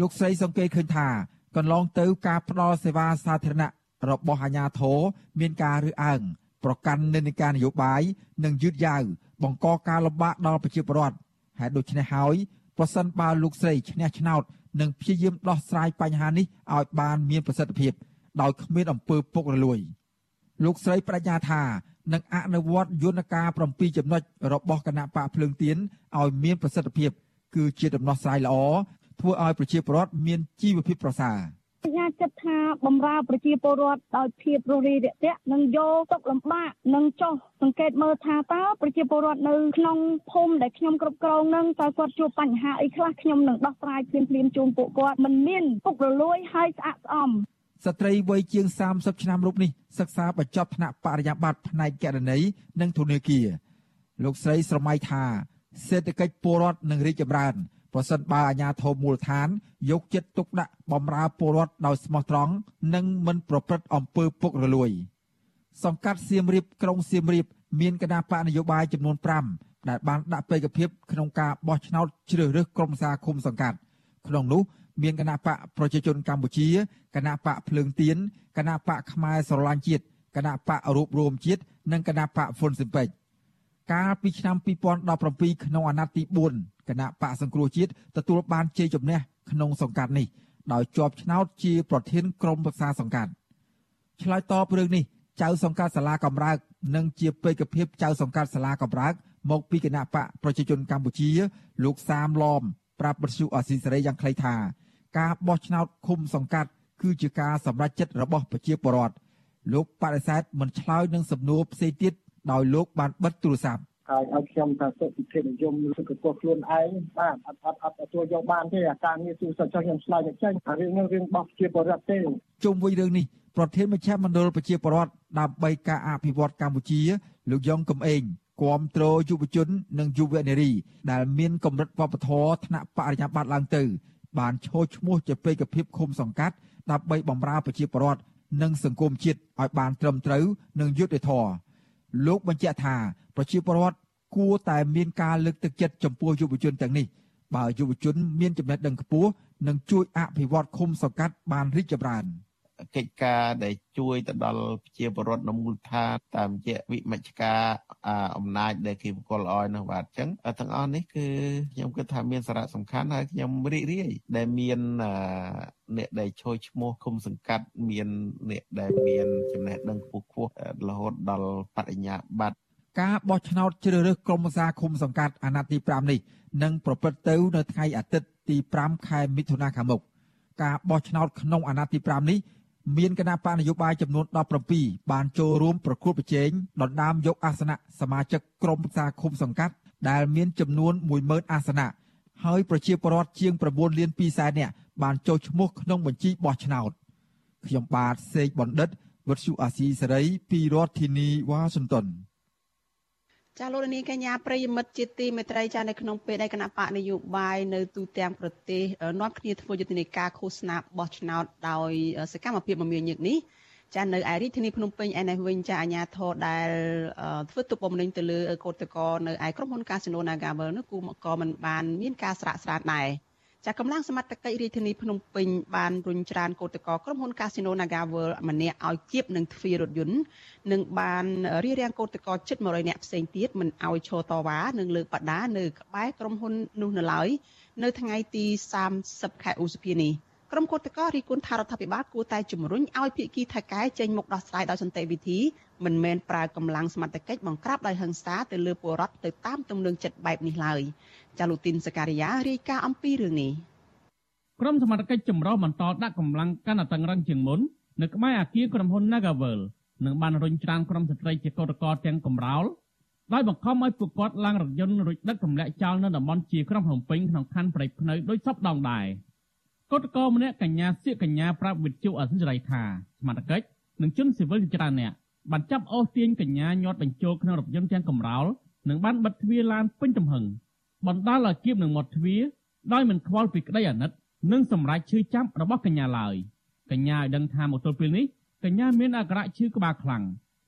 លោកស្រីសង្កេតឃើញថាកន្លងទៅការផ្ដល់សេវាសាធារណៈរបស់អាជ្ញាធរមានការរើសអើងប្រកាន់និន្នាការនយោបាយនិងយឺតយ៉ាវបង្កការលំបាកដល់ប្រជាពលរដ្ឋហេតុដូច្នេះហើយប្រសិនបើលោកស្រីឈ្នះឆ្នោតនិងព្យាយាមដោះស្រាយបញ្ហានេះឲ្យបានមានប្រសិទ្ធភាពដោយគ្មានអំពើពុករលួយលោកស្រីបញ្ញាថានឹងអនុវត្តយន្តការ7ចំណុចរបស់គណៈបកភ្លើងទៀនឲ្យមានប្រសិទ្ធភាពគឺជាដំណោះស្រាយល្អ ធ្វើឲ្យប្រជាពលរដ្ឋមានជីវភាពប្រសើរញ្ញាចិត្តថាបំរើប្រជាពលរដ្ឋដោយភាពរស់រាយរាក់ទាក់និងយកទុកលំបាកនិងចុះសង្កេតមើលថាតើប្រជាពលរដ្ឋនៅក្នុងភូមិដែលខ្ញុំគ្រប់គ្រងនឹងតើគាត់ជួបបញ្ហាអីខ្លះខ្ញុំនឹងដោះស្រាយភ្លាមភ្លាមជូនពួកគាត់មិនមានពុករលួយហើយស្អាតស្អំស្ត្រីវ័យជាង30ឆ្នាំរូបនេះសិក្សាបញ្ចប់ថ្នាក់បរិញ្ញាបត្រផ្នែកគណនេយ្យនិងធនាគារលោកស្រីស្រមៃថាសេដ្ឋកិច្ចពលរដ្ឋនឹងរីកចម្រើន ប្រសិនបើអាជ្ញាធរមូលដ្ឋាន យកចិត្តទុកដាក់បម្រើពលរដ្ឋដោយស្មោះត្រង់និងមិនប្រព្រឹត្តអំពើពុករលួយ សង្កាត់សៀមរាបក្រុងសៀមរាប មានគណៈបកនយោបាយចំនួន5ដែលបានដាក់បេក្ខភាពក្នុងការបោះឆ្នោតជ្រើសរើសក្រុមសាឃុំសង្កាត់ក្នុងនោះមានគណៈបកប្រជាជនកម្ពុជាគណៈបកភ្លើងទៀនគណៈបកខ្មែរស្រឡាញ់ជាតិគណៈបករួបរวมជាតិនិងគណៈបកហ្វុនស៊ិមពេច កាលពីឆ្នាំ2017ក្នុងអាណត្តិទី4គណៈបកសង្គ្រោះជាតិទទួលបានជ័យជំនះក្នុងសង្កាត់នេះដោយជាប់ឆ្នោតជាប្រធានក្រុមប្រឹក្សាសង្កាត់ឆ្លើយតបរឿងនេះចៅសង្កាត់សាលាកំរើកនិងជាបេក្ខភាពចៅសង្កាត់សាលាកំរើកមកពីគណៈបកប្រជាជនកម្ពុជា លោកសាមឡំប្រាប់បទសុអសីសេរីយ៉ាងខ្លីថាការបោះឆ្នោតឃុំសង្កាត់គឺជាការសម្រេចចិត្តរបស់ប្រជាពលរដ្ឋលោកបដិសេធមិនឆ្លើយនឹងសំណួរផ្សេងទៀត ដោយលោកបានបិទទូរស័ព្ទហើយឲ្យខ្ញុំថាសុខភាពនិយមលើកកខ្លួនឯងបាទអត់អត់អត់ទទួលយកបានទេអាការងារទូរស័ព្ទចុះខ្ញុំឆ្លើយមិនចេញអារឿងនេះរឿងរបស់ប្រជាពលរដ្ឋទេជុំវិញរឿងនេះប្រធានមជ្ឈមណ្ឌលប្រជាពលរដ្ឋដើម្បីការអភិវឌ្ឍកម្ពុជាលោកយ៉ងកំឯងគាំទ្រយុវជន និងយុវនារី ដែលមានកម្រិតវប្បធម៌ថ្នាក់បរិញ្ញាបត្រឡើងទៅ បានឈរឈ្មោះជាបេក្ខភាពឃុំសង្កាត់ដើម្បីបម្រើប្រជាពលរដ្ឋនិងសង្គមជាតិឲ្យបានត្រឹមត្រូវនិងយុត្តិធម៌ លោកបញ្ជាក់ថាប្រជាពលរដ្ឋគួរតែមានការលើកទឹកចិត្តចំពោះយុវជនទាំងនេះបើយុវជនមានចំណេះដឹងខ្ពស់នឹងជួយអភិវឌ្ឍឃុំសង្កាត់បានរីកចម្រើន។ កិច្ចការដែលជួយទៅដល់ប្រជាពលរដ្ឋនៅមូលដ្ឋានតាមរយៈវិមជ្ឈការអំណាចដែលគេបកលឲ្យនោះបាទអញ្ចឹងទាំងអស់នេះគឺខ្ញុំគិតថាមានសារៈសំខាន់ហើយខ្ញុំរីករាយដែលមានអ្នកដែលជួយឈ្មោះគុំសង្កាត់មានអ្នកដែលមានចំណេះដឹងខ្ពស់ខ្ពស់រហូតដល់បរិញ្ញាបត្រការបោះឆ្នោតជ្រើសរើសក្រុមប្រឹក្សាឃុំសង្កាត់អាណត្តិទី5នេះនឹងប្រព្រឹត្តទៅនៅថ្ងៃអាទិត្យទី5ខែមិថុនាខាងមុខការបោះឆ្នោតក្នុងអាណត្តិទី5នេះ មានគណៈបកនយោបាយចំនួន17បានចូលរួមប្រគល់ប្រជែងដណ្ដើមយកអាសនៈសមាជិកក្រុមប្រឹក្សាឃុំសង្កាត់ដែលមានចំនួន10000អាសនៈហើយប្រជាពលរដ្ឋជាង9លាន2សែននាក់បានចូលឈ្មោះក្នុងបញ្ជីបោះឆ្នោតខ្ញុំបាទសេកបណ្ឌិតវត្តជូអាស៊ីសេរីពីរដ្ឋធានីវ៉ាស៊ីនតោន ចាលោកនាងកញ្ញាប្រិយមិត្តជាទីមេត្រីចានៅក្នុងពេលដែលគណៈបកនយោបាយនៅទូទាំងប្រទេសនាំគ្នាធ្វើយុទ្ធនាការឃោសនាបោះឆ្នោតដោយសកម្មភាពមមាញឹកនេះចានៅឯរាជធានីភ្នំពេញឯនេះវិញចាអាញាធរដែលធ្វើទុកបុកម្នេញទៅលើកោតក្រនៅឯក្រុមហ៊ុន Casino Nagavel នោះគូក៏មិនបានមានការស្រាកស្រានដែរ ចាកម្លាំងសមត្ថកិច្ចរាជធានីភ្នំពេញបានរុញច្រានកោតក្រក្រុមហ៊ុន Casino Nagavel ម្នាក់ឲ្យគៀបនឹងទ្វាររថយន្តនិងបានរៀបរៀងកោតក្រជិត100នាក់ផ្សេងទៀតមិនឲ្យឈរតវ៉ានិងលើកបដានៅក្បែរក្រុមហ៊ុននោះនៅឡើយនៅថ្ងៃទី30ខែឧសភានេះ ក្រុមកោតក្ររីគុណថារដ្ឋាភិបាលគួរតែជំរុញឲ្យភាគីថៃកែចេញមុខដោះស្រាយដោយសន្តិវិធីមិនមែនប្រើកម្លាំងសមត្ថកិច្ចបង្ក្រាបដោយហិង្សាទៅលើពលរដ្ឋទៅតាមទំនឹងចិត្តបែបនេះឡើយចាលូទីនសការីយ៉ារាយការណ៍អំពីរឿងនេះក្រុមសមត្ថកិច្ចចម្រុះបន្តដាក់កម្លាំងកាន់តែតឹងរឹងជាងមុននៅក្បែរអគារក្រុមហ៊ុន Nagavel និងបានរុញច្រានក្រុមស្ត្រីជាកោតក្រទាំងកំរោលដោយបង្ខំឲ្យពួកគាត់ឡើងរថយន្តរួចដឹកទម្លាក់ចោលនៅតំបន់ជាក្រុងភ្នំពេញក្នុងខណ្ឌព្រៃភ្នៅដោយសពដងដែរ កោតក្រម្នាក់កញ្ញាសៀកកញ្ញាប្រាប់វិទ្យុអសិរ័យថាសមត្ថកិច្ចនិងជនស៊ីវិលជាច្រើនអ្នកបានចាប់អូសទាញកញ្ញាញាត់បញ្ចូលក្នុងរថយន្តទាំងកំរោលនិងបានបិទទ្វារឡានពេញទំហឹងបណ្ដាលឲ្យគៀបនឹងមាត់ទ្វារដោយមិនខ្វល់ពីក្តីអាណិតនិងសម្រេចឈឺចាប់របស់កញ្ញាឡើយកញ្ញាឲ្យដឹងថាមកទល់ពេលនេះកញ្ញាមានអាការៈឈឺក្បាលខ្លាំង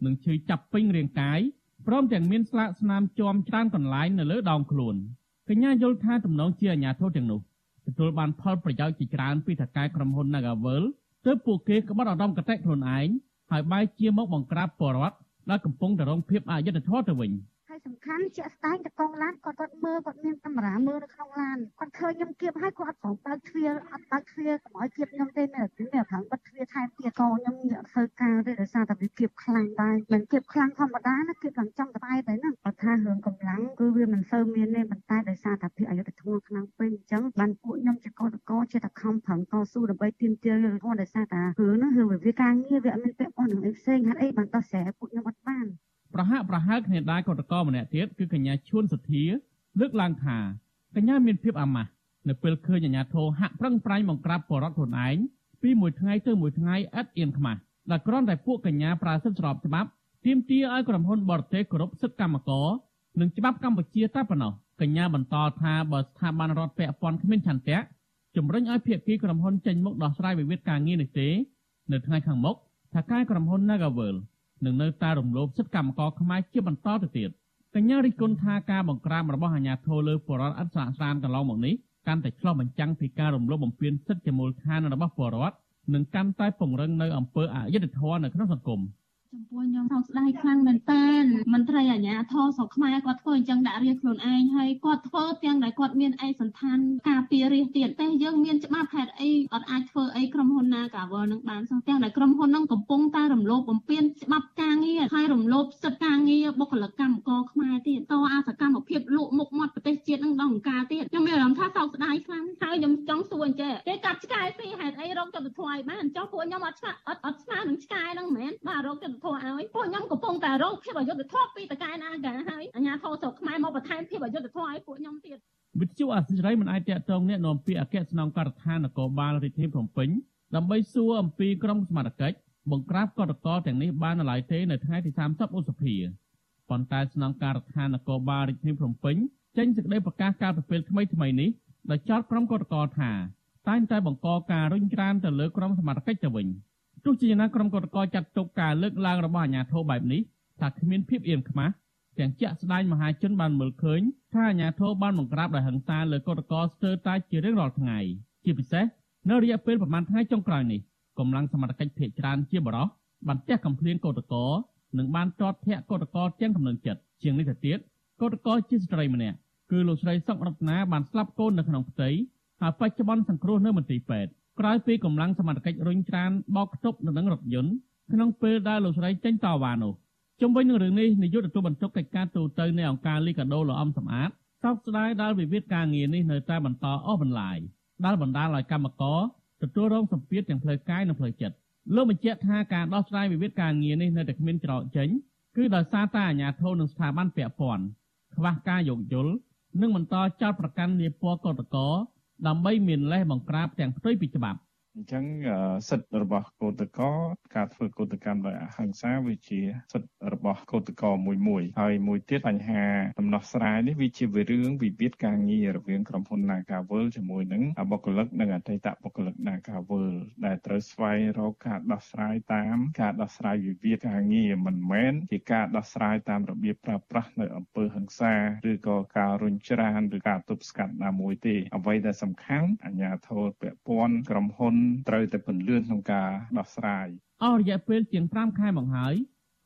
និងឈឺចាប់ពេញរាងកាយព្រមទាំងមានស្លាកស្នាមជាំច្រើនកន្លែងនៅលើដងខ្លួនកញ្ញាយល់ថាទំនងជាអាញាធរទាំងនោះ ទទួលបានផលប្រយោជន៍ជាច្រើនពីថកែក្រុមហ៊ុន Nagavel ទើបពួកគេក្បត់អារម្មណ៍កតេខ្លួនឯងហើយបែរជាមកបង្ក្រាបបរដ្ឋដែលកំពុងតែរងភាពអយុត្តិធម៌ទៅវិញ។ សំខាន់ជាក់ស្ដែងតកងឡានគាត់គាត់មើលគាត់មានកាមេរ៉ាមើលនៅក្នុងឡានគាត់ឃើញខ្ញុំគៀបហើយគាត់អត់ប្របើកទ្វារអត់បើកទ្វារកុំឲ្យគៀបខ្ញុំទេមានមានប្រឹងបិទទ្វារថែមទៀតក៏ខ្ញុំនិយាយអត់ធ្វើការទេដោយសារតែវាគៀបខ្លាំងដែរមិនគៀបខ្លាំងធម្មតាណាគៀបឡើងចំក្បែរតែហ្នឹងគាត់ថារឿងកម្លាំងគឺវាមិនសូវមានទេប៉ុន្តែដោយសារតែភាពអយុត្តិធម៌ខ្លាំងពេកអញ្ចឹងបានពួកខ្ញុំជាកោតកោជាតែខំប្រឹងតស៊ូដើម្បីទាមទារយុត្តិធម៌ដោយសារតែរឿងហ្នឹងគឺវាការងារវាអត់មានពាក់ព័ន្ធនឹងអីផ្សេងហេតុអីបានដោះស្រាយពួកខ្ញុំអត់បាន ប្រហាក់ប្រហែលគ្នាដែរកតកម្នាក់ទៀតគឺកញ្ញាឈួនសុធាលើកឡើងថាកញ្ញាមានភាពអាម៉ាស់នៅពេលឃើញអាញាធរហាក់ប្រឹងប្រែងបង្ក្រាបបរិវត្តខ្លួនឯងពីមួយថ្ងៃទៅមួយថ្ងៃឥតអៀនខ្មាស់ដែលគ្រាន់តែពួកកញ្ញាប្រើសិទ្ធិស្របច្បាប់ទាមទារឲ្យក្រុមហ៊ុនបរទេសគោរពសិទ្ធិកម្មករនិងច្បាប់កម្ពុជាតែប៉ុណ្ណោះកញ្ញាបន្តថាបើស្ថាប័នរដ្ឋពាក់ព័ន្ធគ្មានឆន្ទៈជំរុញឲ្យភាគីក្រុមហ៊ុនចេញមុខដោះស្រាយវិវាទការងារនេះទេ នៅថ្ងៃខាងមុខថាការក្រុមហ៊ុន Nagavel នឹងនៅតែរំលោភសិទ្ធិកម្មករខ្មែរជាបន្តទៅទៀតកញ្ញារិះគន់ថាការបង្ក្រាបរបស់អាជ្ញាធរលើបរិវត្តអត់ស្រាកស្រានកន្លងមកនេះកាន់តែឆ្លុះបញ្ចាំងពីការរំលោភបំពានសិទ្ធិជាមូលដ្ឋានរបស់បរិវត្តនិងកាន់តែពង្រឹងនៅអំពើអយុត្តិធម៌នៅក្នុងសង្គម។ ចំពោះខ្ញុំសោកស្ដាយខ្លាំងមែនតើមន្ត្រីអាជ្ញាធរស្រុកខ្មែរគាត់ធ្វើអញ្ចឹងដាក់រាជខ្លួនឯងហើយគាត់ធ្វើទាំងដែលគាត់មានឯកសន្តានការពាររាជទៀតតែយើងមានច្បាប់ហេតុអីអត់អាចធ្វើអីក្រុមហ៊ុនណាកាវលនឹងបានសោះទាំងដែលក្រុមហ៊ុននឹងកំពុងតែរំលោភបំពានច្បាប់ការងារហើយរំលោភសិទ្ធិការងារបុគ្គលិកកម្មករខ្មែរទៀតតអាសកម្មភាពលក់មុខមាត់ប្រទេសជាតិនឹងដល់អង្ការទៀតខ្ញុំមានអារម្មណ៍ថាសោកស្ដាយខ្លាំងហើយខ្ញុំចង់សួរអញ្ចេះគេកាត់ឆ្កែពីហេតុអីរកចិត្តធွာឲ្យបានចុះពួកខ្ញុំអត់ឆ្កែអត់អត់ស្មើនឹងឆ្កែនឹងមែនបាទរកចិត្តធွာឲ្យពួកខ្ញុំកំពុងតែរងភាពអយុត្តិធម៌ពីតកែណាកាហើយអាញាធរស្រុកខ្មែរមកបន្ថែមភាពអយុត្តិធម៌ឲ្យពួកខ្ញុំទៀតវិទ្យុអសិរ័យមិនអាចតកតងអ្នកនាំពាក្យអគ្គស្នងការដ្ឋាននគរបាលរាជធានីភ្នំពេញដើម្បីសួរអំពីក្រុមសមត្ថកិច្ចបង្ក្រាបកតកតទាំងនេះបាននៅឡើយទេនៅថ្ងៃទី30ឧសភាប៉ុន្តែស្នងការដ្ឋាននគរបាលរាជធានីភ្នំពេញចេញសេចក្តីប្រកាសកាលពីពេលថ្មីថ្មីនេះដោយចោទក្រុមកតកតថាតែងតែបង្កការរុញច្រានទៅលើក្រុមសមត្ថកិច្ចទៅវិញ ទោះជាយ៉ាងណាក្រុមកតកចាត់ទុកការលើកឡើងរបស់អាជ្ញាធរបែបនេះថាគ្មានភាពអៀនខ្មាស់ទាំងជាក់ស្ដែងមហាជនបានមើលឃើញថាអាជ្ញាធរបានបង្ក្រាបដោយហិង្សាលើកតកស្ទើរតែជារៀងរាល់ថ្ងៃជាពិសេសនៅរយៈពេលប្រមាណថ្ងៃចុងក្រោយនេះកម្លាំងសមត្ថកិច្ចភៀកច្រើនជាបរោះបានទះកំភ្លៀងកតកនិងបានទាត់ធាក់កតកទាំងកំណឹងចិត្តជាងនេះទៅទៀតកតកជាស្ត្រីម្នាក់គឺលោកស្រីសុករតនាបានស្លាប់កូននៅក្នុងផ្ទៃហើយបច្ចុប្បន្នសង្គ្រោះនៅមន្ទីរពេទ្យ ក្រោយពីកម្លាំងសមត្ថកិច្ចរុញច្រានបោកខ្ទប់នៅនឹងរថយន្តក្នុងពេលដែលលោកស្រីចេញតវ៉ានោះជុំវិញនឹងរឿងនេះនាយកទទួលបន្ទុកកិច្ចការទូតនៃអង្គការលីកាដូលោកអំសំអាតសោកស្ដាយដែលវិវាទការងារនេះនៅតែបន្តអស់បន្លាយដែលបណ្ដាលឲ្យកម្មករទទួលរងសម្ពាធទាំងផ្លូវកាយនិងផ្លូវចិត្តលោកបញ្ជាក់ថាការដោះស្រាយវិវាទការងារនេះនៅតែគ្មានច្រកចេញគឺដោយសារតែអាជ្ញាធរនិងស្ថាប័នពាក់ព័ន្ធខ្វះការយោគយល់និងបន្តចោទប្រកាន់នាពណ៌កតក ដើម្បីមានលេសបង្ក្រាបទាំងផ្ទុយពីច្បាប់ អញ្ចឹងសិទ្ធិរបស់កោតកោការធ្វើកោតកម្មដោយអហិង្សាវាជាសិទ្ធិរបស់កោតកោមួយមួយហើយមួយទៀតបញ្ហាដំណោះស្រាយនេះវាជារឿងវិវាទការងាររវាងក្រុមហ៊ុន Nagavel ជាមួយនឹងបុគ្គលិកនិងអតីតបុគ្គលិក Nagavel ដែលត្រូវស្វែងរកការដោះស្រាយតាមការដោះស្រាយវិវាទការងារមិនមែនជាការដោះស្រាយតាមរបៀបប្រើប្រាស់នៅអំពើហិង្សាឬក៏ការរុញច្រានឬការទប់ស្កាត់ណាមួយទេអ្វីដែលសំខាន់អាជ្ញាធរពាក់ព័ន្ធក្រុមហ៊ុនត្រូវតែពន្លឿនក្នុងការដោះស្រាយអស់រយៈពេលជាង5ខែមកហើយ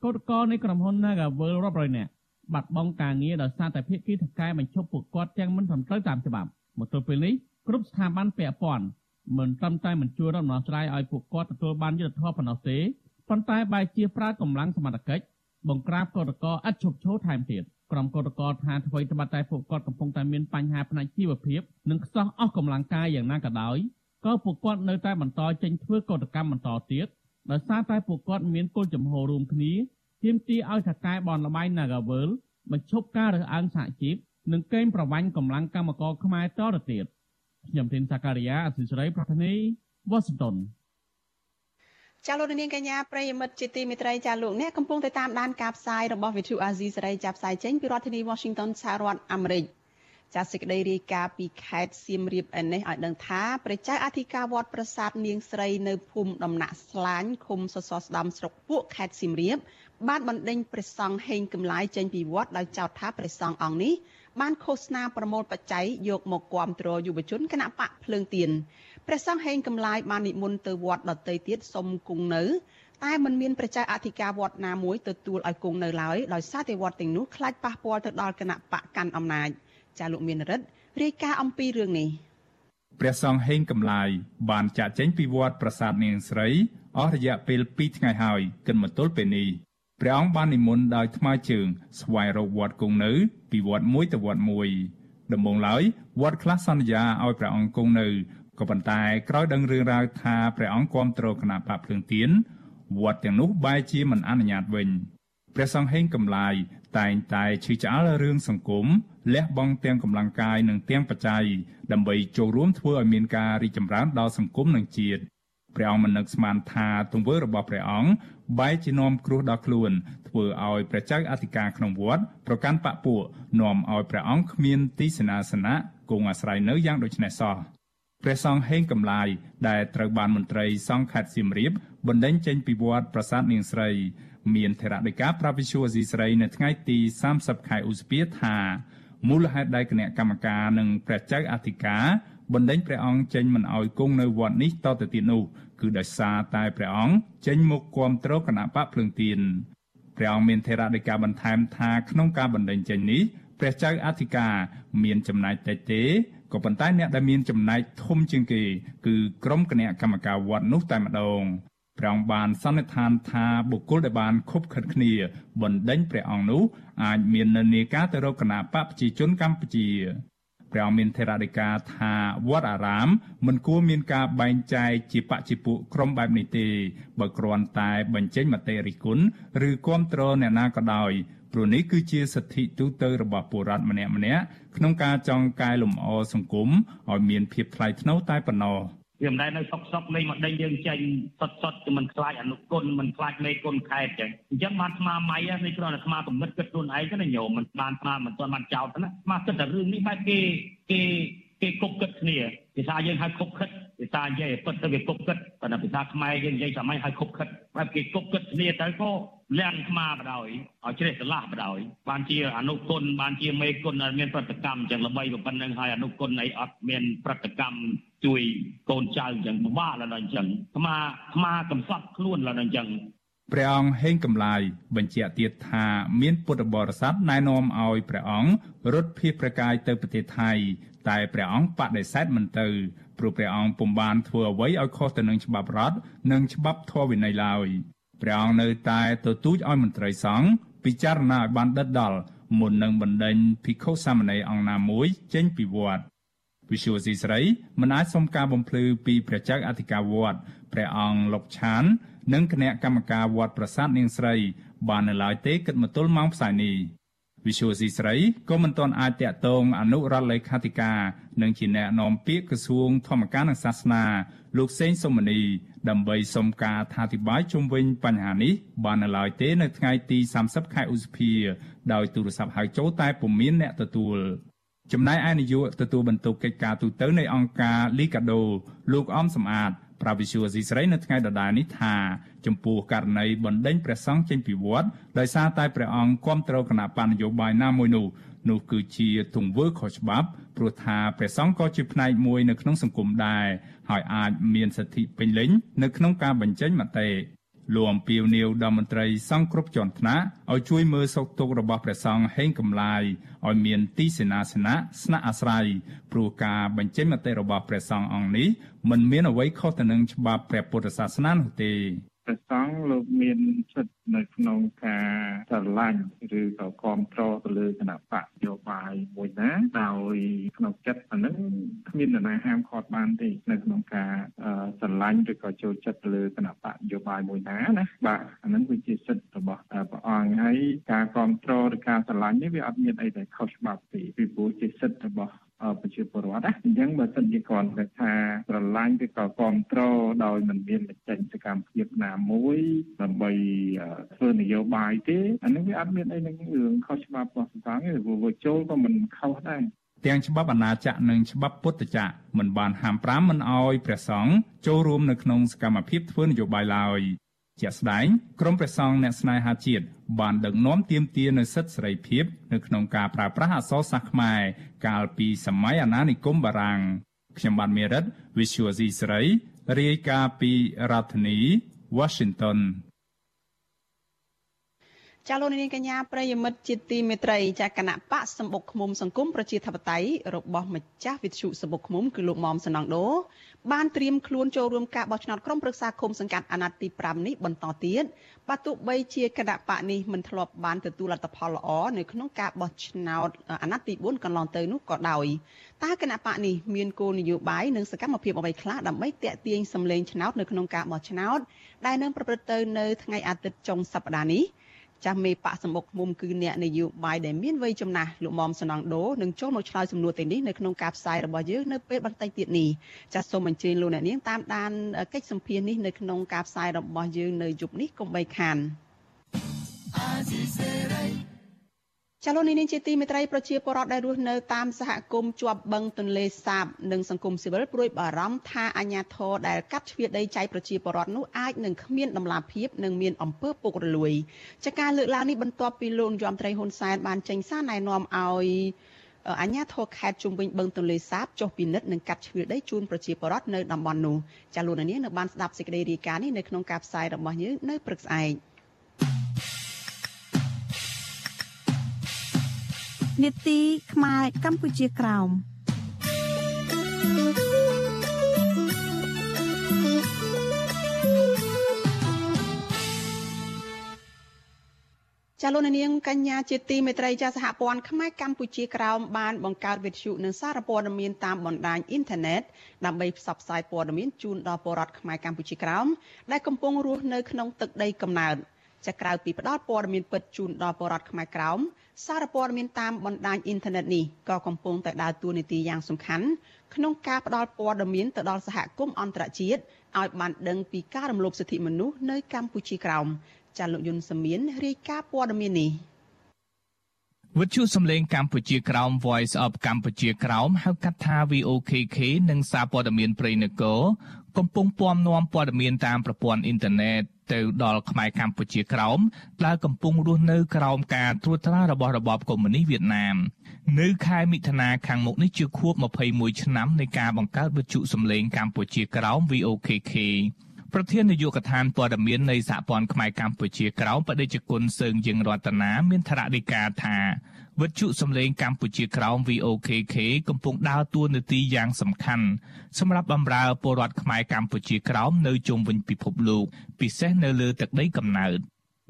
កោតក្រនៃក្រុមហ៊ុន Nagavel រាប់រយនាក់បាត់បង់ការងារដោយសារតែភាគីថកែបញ្ឈប់ពួកគាត់ទាំងមិនត្រឹមត្រូវតាមច្បាប់មកទល់ពេលនេះគ្រប់ស្ថាប័នពាក់ព័ន្ធមិនត្រឹមតែមិនជួយរំដោះស្រាយឲ្យពួកគាត់ទទួលបានយុត្តិធម៌ប៉ុណ្ណោះទេប៉ុន្តែបែរជាប្រើកម្លាំងសមត្ថកិច្ចបង្ក្រាបកោតក្រឥតឈប់ឈរថែមទៀតក្រុមកោតក្រថាអ្វីត្បិតតែពួកគាត់កំពុងតែមានបញ្ហាផ្នែកជីវភាពនិងខ្សោះអស់កម្លាំងកាយយ៉ាងណាក៏ដោយ ក៏ពួកគាត់នៅតែបន្តចេញធ្វើកោតកម្មបន្តទៀតដោយសារតែពួកគាត់មានគោលចំហរួមគ្នាទាមទារឲ្យថកែបនលបៃ Nagavel បញ្ឈប់ការរើសអើងសហជីពនិងកេងប្រវ័ញ្ចកម្លាំងកម្មករខ្មែរតទៅទៀតខ្ញុំធីនសាការីយ៉ាអសិសរីប្រធានីវ៉ាស៊ីនតោនចាលោកនាងកញ្ញាប្រិយមិត្តជាទីមេត្រីចាលោកអ្នកកំពុងតែតាមដានការផ្សាយរបស់ Vithu Azizi សេរីចាប់ផ្សាយចេញពីរដ្ឋធានី Washington សហរដ្ឋអាមេរិក ចាសេចក្តីរាយការណ៍ពីខេត្តសៀមរាបឯនេះឲ្យដឹងថាព្រះចៅអធិការវត្តប្រាសាទនាងស្រីនៅភូមិដំណាក់ស្លាញឃុំសសរស្ដំស្រុកពួកខេត្តសៀមរាបបានបណ្ដេញព្រះសង្ឃហេងកំឡាយចេញពីវត្តដោយចោទថាព្រះសង្ឃអង្គនេះបានឃោសនាប្រមូលបច្ច័យយកមកគាំទ្រយុវជនគណៈបកភ្លើងទៀនព្រះសង្ឃហេងកំឡាយបាននិមន្តទៅវត្តដតីទៀតសុំគង់នៅតែมันមានប្រជាអធិការវត្តណាមួយទទួលឲ្យគង់នៅឡើយដោយសារតែវត្តទាំងនោះខ្លាចប៉ះពាល់ទៅដល់គណៈបកកាន់អំណាច ចាលោកមានរិទ្ធរាយការណ៍អំពីរឿងនេះព្រះសង្ឃហេងកំឡាយបានចាក់ចេញពីវត្តប្រាសាទនាងស្រីអស់រយៈពេល2ថ្ងៃហើយគិតមកទល់ពេលនេះព្រះអង្គបាននិមន្តដោយថ្មើរជើង ស្វែងរកវត្តគង់នៅ ពីវត្តមួយទៅវត្តមួយដំបូងឡើយវត្តខ្លះសន្យាឲ្យព្រះអង្គគង់នៅក៏ប៉ុន្តែក្រោយដឹងរឿងរ៉ាវថាព្រះអង្គគាំទ្រគណៈបកភ្លើងទៀនវត្តទាំងនោះបែរជាមិនអនុញ្ញាតវិញព្រះសង្ឃហេងកំឡាយតែងតែឈឺឆ្អាលរឿងសង្គម លះបង់ទាំងកម្លាំងកាយនិងទាំងបច្ច័យដើម្បីចូលរួមធ្វើឲ្យមានការរីកចម្រើនដល់សង្គមនិងជាតិព្រះអង្គមិននឹកស្មានថាទង្វើរបស់ព្រះអង្គបែរជានាំគ្រោះដល់ខ្លួន ធ្វើឲ្យព្រះចៅអធិការក្នុងវត្តប្រកាន់បពួកនាំឲ្យព្រះអង្គគ្មានទីសេនាសនៈគង់អាស្រ័យនៅយ៉ាងដូចនេះសោះព្រះសង្ឃហេងកំឡាយដែលត្រូវបានមន្ត្រីសង្ឃខេត្តសៀមរាបបណ្ដេញចេញពីវត្តប្រាសាទនាងស្រី មានថេរដីកាប្រាវិសុវអេស៊ីស្រីនៅថ្ងៃទី30ខែឧសភាថា មូលហេតុដែលគណៈកម្មការនិងព្រះចៅអធិការបណ្ដេញព្រះអង្គចេញមិនអោយគង់នៅវត្តនេះតទៅទៀតនោះគឺដោយសារតែព្រះអង្គចេញមកគាំទ្រគណៈបកភ្លើងទៀនព្រះអង្គមានថេរដីកាបន្ថែមថាក្នុងការបណ្ដេញចេញនេះព្រះចៅអធិការមានចំណែកតិចទេក៏ប៉ុន្តែអ្នកដែលមានចំណែកធំជាងគេ គឺក្រុមគណៈកម្មការវត្តនោះតែម្ដង ព្រះអង្គបានសន្និដ្ឋានថាបុគ្គលដែលបានខົບខិតគ្នាបណ្ដេញព្រះអង្គនោះអាចមាននិន្នាការទៅរកគណៈបកប្រជាជនកម្ពុជាព្រះអង្គមានថេរដីកាថាវត្តអារាម មិនគួរមានការបែងចែកជាបច្ចុប្បន្នក្រុមបែបនេះទេបើគ្រាន់តែបញ្ចេញមតិរិះគន់ឬគ្រប់គ្រងអ្នកណាក៏ដោយព្រោះនេះគឺជាសិទ្ធិទូទៅរបស់ពលរដ្ឋម្នាក់ម្នាក់ក្នុងការចង់កែលម្អសង្គមឲ្យមានភាពថ្លៃថ្នូរតែប៉ុណ្ណោះ។ វាមិនដែលនៅសុកសុកលេងមកដេញយើងចេញសុតសុតគឺមិនខ្លាចអនុគុណមិនខ្លាចមេគុណខេតចឹងអញ្ចឹងបានស្មាម៉ៃនេះគ្រាន់តែស្មាគំនិតគិតខ្លួនឯងទៅណាញោមមិនបានស្មាមិនទាន់បានចោតណាស្មាគិតតែរឿងនេះបែបគេគេគេគប់គិតគ្នាភាសាយើងហៅគប់គិតភាសានិយាយពិតទៅវាគប់គិតប៉ុន្តែភាសាខ្មែរយើងនិយាយសម័យហៅគប់គិតបែបគេគប់គិតគ្នាទៅក៏លៀងស្មាបដ ாய் ឲ្យជ្រះឆ្លាស់បដ ாய் បានជាអនុគុណបានជាមេគុណមានប្រតិកម្មចឹងល្បីប៉ុណ្្នឹងហើយអនុគុណអីអត់មានប្រតិកម្ម ជួយកូនចៅចឹងពិបាកឡើយអញ្ចឹងអាមាអាមាកំសត់ខ្លួនឡើយអញ្ចឹងព្រះអង្គហេងកំឡាយបញ្ជាក់ទៀតថាមានពុទ្ធបរិស័ទណែនាំឲ្យព្រះអង្គរត់ភៀសប្រកាយទៅប្រទេសថៃ តែព្រះអង្គបដិសេធមិនទៅព្រោះព្រះអង្គពុំបានធ្វើអ្វីឲ្យខុសទៅនឹងច្បាប់រដ្ឋនិងច្បាប់ធម៌វិន័យឡើយព្រះអង្គនៅតែទទូចឲ្យមន្ត្រីសង្ឃពិចារណាឲ្យបានដិតដល់មុននឹងបណ្ដេញភិក្ខុសាមណេរអង្គណាមួយចេញពីវត្ត វិសុវស៊ីស្រីមិនអាចសុំការបំភ្លឺពីព្រះចៅអធិការវត្តព្រះអង្គលោកឆាន និងគណៈកម្មការវត្តប្រាសាទនាងស្រី បាននៅឡើយទេគិតមកទល់ម៉ោងផ្សាយនេះវិសុយស៊ីស្រីក៏មិនទាន់អាចតាក់ទងអនុរដ្ឋលេខាធិការនិងជាអ្នកនាំពាក្យក្រសួងធម្មការនិងសាសនា លោកសេងសុមនីដើម្បីសុំការអធិប្បាយជុំវិញបញ្ហានេះបាននៅឡើយទេនៅថ្ងៃទី30ខែឧសភាដោយទូរស័ព្ទហៅចូលតែពុំមានអ្នកទទួល ចំណែកឯនាយកទទួលបន្ទុកកិច្ចការទូតនៃអង្គការលីកាដូលោកអំសំអាតប្រាវិសុយអេស៊ីស្រីនៅថ្ងៃដដែលនេះថាចំពោះករណីបណ្ដេញព្រះសង្ឃចេញពីវត្តដោយសារតែព្រះអង្គគាំទ្រគណៈបញ្ញយោបាយណាមួយនោះនោះគឺជាទង្វើខុសច្បាប់ព្រោះថាព្រះសង្ឃក៏ជាផ្នែកមួយនៅក្នុងសង្គមដែរហើយអាចមានសិទ្ធិពេញលេញនៅក្នុងការបញ្ចេញមតិ លោកអំពីវនីវដល់មន្ត្រីសង្ឃគ្រប់ជាន់ថ្នាក់ឲ្យជួយមើលសុខទុក្ខរបស់ព្រះសង្ឃហេងកំឡាយឲ្យមានទីសេនាសនៈស្នាក់អាស្រ័យព្រោះការបញ្ចេញមតិរបស់ព្រះសង្ឃអង្គនេះមិនមានអ្វីខុសទៅនឹងច្បាប់ព្រះពុទ្ធសាសនានោះទេ ព្រះសង្ឃលោកមានសិទ្ធិនៅក្នុងការស្រឡាញ់ឬក៏គ្រប់គ្រងទៅលើគណៈបកយោបាយមួយណាដោយក្នុងចិត្តអានឹងគ្មាននរណាហាមឃាត់បានទេនៅក្នុងការស្រឡាញ់ឬក៏ចូលចិត្តទៅលើគណៈបកយោបាយមួយណាណាបាទអានឹងវាជាសិទ្ធិរបស់ព្រះអង្គហើយការគ្រប់គ្រងឬការស្រឡាញ់នេះវាអត់មានអីដែលខុសច្បាប់ទេពីព្រោះជាសិទ្ធិរបស់ ប្រជាពលរដ្ឋណាអញ្ចឹងបើសិនជាគាត់ថាស្រឡាញ់ឬក៏គ្រប់គ្រងដោយមិនមានបញ្ចេញសកម្មភាពណាមួយដើម្បីធ្វើនយោបាយទេអានេះវាអត់មានអីនឹងរឿងខុសច្បាប់របស់សង្គមទេព្រោះវាចូលក៏មិនខុសដែរទាំងច្បាប់អាណាចក្រនិងច្បាប់ពុទ្ធចក្រមិនបានហាមប្រាមមិនអោយព្រះសង្ឃចូលរួមនៅក្នុងសកម្មភាពធ្វើនយោបាយឡើយ ជាក់ស្ដែងក្រមព្រះសង្ឃអ្នកស្នេហាជាតិបានដឹកនាំទាមទារនូវសិទ្ធិសេរីភាពនៅក្នុងការប្រើប្រាស់អក្សរសាស្ត្រខ្មែរកាលពីសម័យអាណានិគមបារាំងខ្ញុំបាទមេរិត Visual C ស្រីរាយការណ៍ពីរដ្ឋធានី Washington ចាលោកនាងកញ្ញាប្រិយមិត្តជាទីមេត្រីចាគណៈបកសម្បុកឃុំសង្គមប្រជាធិបតេយ្យរបស់ម្ចាស់វិទ្យុសម្បុកឃុំគឺលោកមុំសណងដូបានត្រៀមខ្លួនចូលរួមការបោះឆ្នោតក្រុមប្រឹក្សាឃុំសង្កាត់អាណត្តិទី5នេះបន្តទៀតបើទោះបីជាគណៈបកនេះមិនធ្លាប់បានទទួលលទ្ធផលល្អនៅក្នុងការបោះឆ្នោតអាណត្តិទី4កន្លងទៅនោះក៏ដោយតើគណៈបកនេះមានគោលនយោបាយនិងសកម្មភាពអ្វីខ្លះដើម្បីតេទៀងសម្លេងឆ្នោតនៅក្នុងការបោះឆ្នោតដែលនឹងប្រព្រឹត្តទៅនៅថ្ងៃអាទិត្យចុងសប្តាហ៍នេះ ចាស់មេបកសម្បុកមុំគឺអ្នកនយោបាយដែលមានវ័យចំណាស់លោកមុំសំណងដូនឹងចូលមកឆ្លើយសំណួរទាំងនេះនៅក្នុងការផ្សាយរបស់យើងនៅពេលបន្តិចទៀតនេះចាស់សូមអញ្ជើញលោកអ្នកនាងតាមដានកិច្ចសម្ភារនេះនៅក្នុងការផ្សាយរបស់យើងនៅយប់នេះកុំបីខានអាស៊ីសេរី ចលនានេះជាទីមេត្រីប្រជាពលរដ្ឋដែលរស់នៅតាមសហគមន៍ជាប់បឹងទន្លេសាបនិងសង្គមស៊ីវិលព្រួយបារម្ភថាអាញាធរដែលកាត់ជ្រៀតដីចែកប្រជាពលរដ្ឋនោះអាចនឹងគ្មានដំណាភាពនិងមានអំពើពុករលួយចាការលើកឡើងនេះបន្ទាប់ពីលោកយមត្រីហ៊ុនសែនបានចេញសារណែនាំឲ្យអញ្ញាធរខេត្តជុំវិញបឹងទន្លេសាបចុះពិនិត្យនិងកាត់ជ្រឿដីជូនប្រជាពលរដ្ឋនៅតំបន់នោះចាលោកនាងនៅបានស្ដាប់សេចក្តីរាយការណ៍នេះនៅក្នុងការផ្សាយរបស់យើងនៅព្រឹកស្អែក នេតិខ្មែរកម្ពុជាក្រោមចាលោកនាងកញ្ញាជាទីមេត្រីចាសហព័ន្ធខ្មែរកម្ពុជាក្រោមបានបង្កើតវិទ្យុនិងសារព័ត៌មានតាមបណ្ដាញអ៊ីនធឺណិតដើម្បីផ្សព្វផ្សាយព័ត៌មានជូនដល់ពលរដ្ឋខ្មែរកម្ពុជាក្រោមដែលកំពុងរស់នៅក្នុងទឹកដីកំណើតចាក្រៅពីផ្ដល់ព័ត៌មានពិតជូនដល់ពលរដ្ឋខ្មែរក្រោម សារព័ត៌មានតាមបណ្ដាញអ៊ីនធឺណិតនេះក៏កំពុងតែដើរតួនាទីយ៉ាងសំខាន់ក្នុងការផ្ដល់ព័ត៌មានទៅដល់សហគមន៍អន្តរជាតិឲ្យបានដឹងពីការរំលោភសិទ្ធិមនុស្សនៅកម្ពុជាក្រោមចាលោកយុនសមៀនរាយការណ៍ព័ត៌មាននេះវិទ្យុសំឡេងកម្ពុជាក្រោម Voice of កម្ពុជាក្រោមហៅកាត់ថា VOKK និងសារព័ត៌មានព្រៃនគរកំពុងពំនាំព័ត៌មានតាមប្រព័ន្ធអ៊ីនធឺណិត ទៅដល់ខ្មែរកម្ពុជាក្រោមដែលកំពុងរស់នៅក្រោមការត្រួតត្រារបស់របបកុម្មុយនីសវៀតណាមនៅខែមិថុនាខាងមុខនេះជាខួប21ឆ្នាំនៃការបង្កើតវិទ្យុសំឡេងកម្ពុជាក្រោម VOKK ប្រធាននាយកដ្ឋានព័ត៌មាននៃសហព័ន្ធខ្មែរកម្ពុជាក្រោមបដិជគុណសើងយើងរតនាមានថ្នាក់ដឹកការថា វិទ្យុសំឡេងកម្ពុជាក្រោម VOKK កំពុងដើរតួនាទីយ៉ាងសំខាន់សម្រាប់បម្រើពលរដ្ឋខ្មែរកម្ពុជាក្រោមនៅជុំវិញពិភពលោកពិសេសនៅលើទឹកដីកំណើត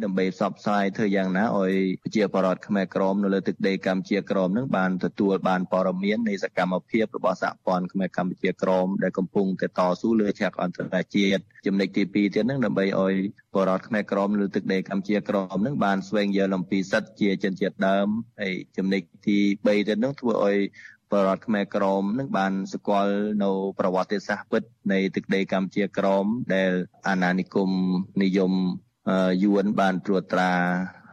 ដើម្បីផ្សព្វផ្សាយធ្វើយ៉ាងណាឲ្យប្រជាពលរដ្ឋខ្មែរក្រមនៅលើទឹកដីកម្ពុជាក្រមនឹងបានទទួលបានព័ត៌មាននៃសកម្មភាពរបស់សហព័ន្ធខ្មែរកម្ពុជាក្រមដែលកំពុងតែតស៊ូលើឆាកអន្តរជាតិចំណុចទី2ទៀតនឹងដើម្បីឲ្យពលរដ្ឋខ្មែរក្រមលើទឹកដីកម្ពុជាក្រមនឹងបានស្វែងយល់អំពីសិទ្ធិជាជនជាតិដើមហើយចំណុចទី3ទៀតនឹងធ្វើឲ្យបរដ្ឋខ្មែរក្រមនឹងបានស្គាល់នៅប្រវត្តិសាស្ត្រពិតនៃទឹកដីកម្ពុជាក្រមដែលអាណានិគមនិយម យួនបានត្រួតត្រា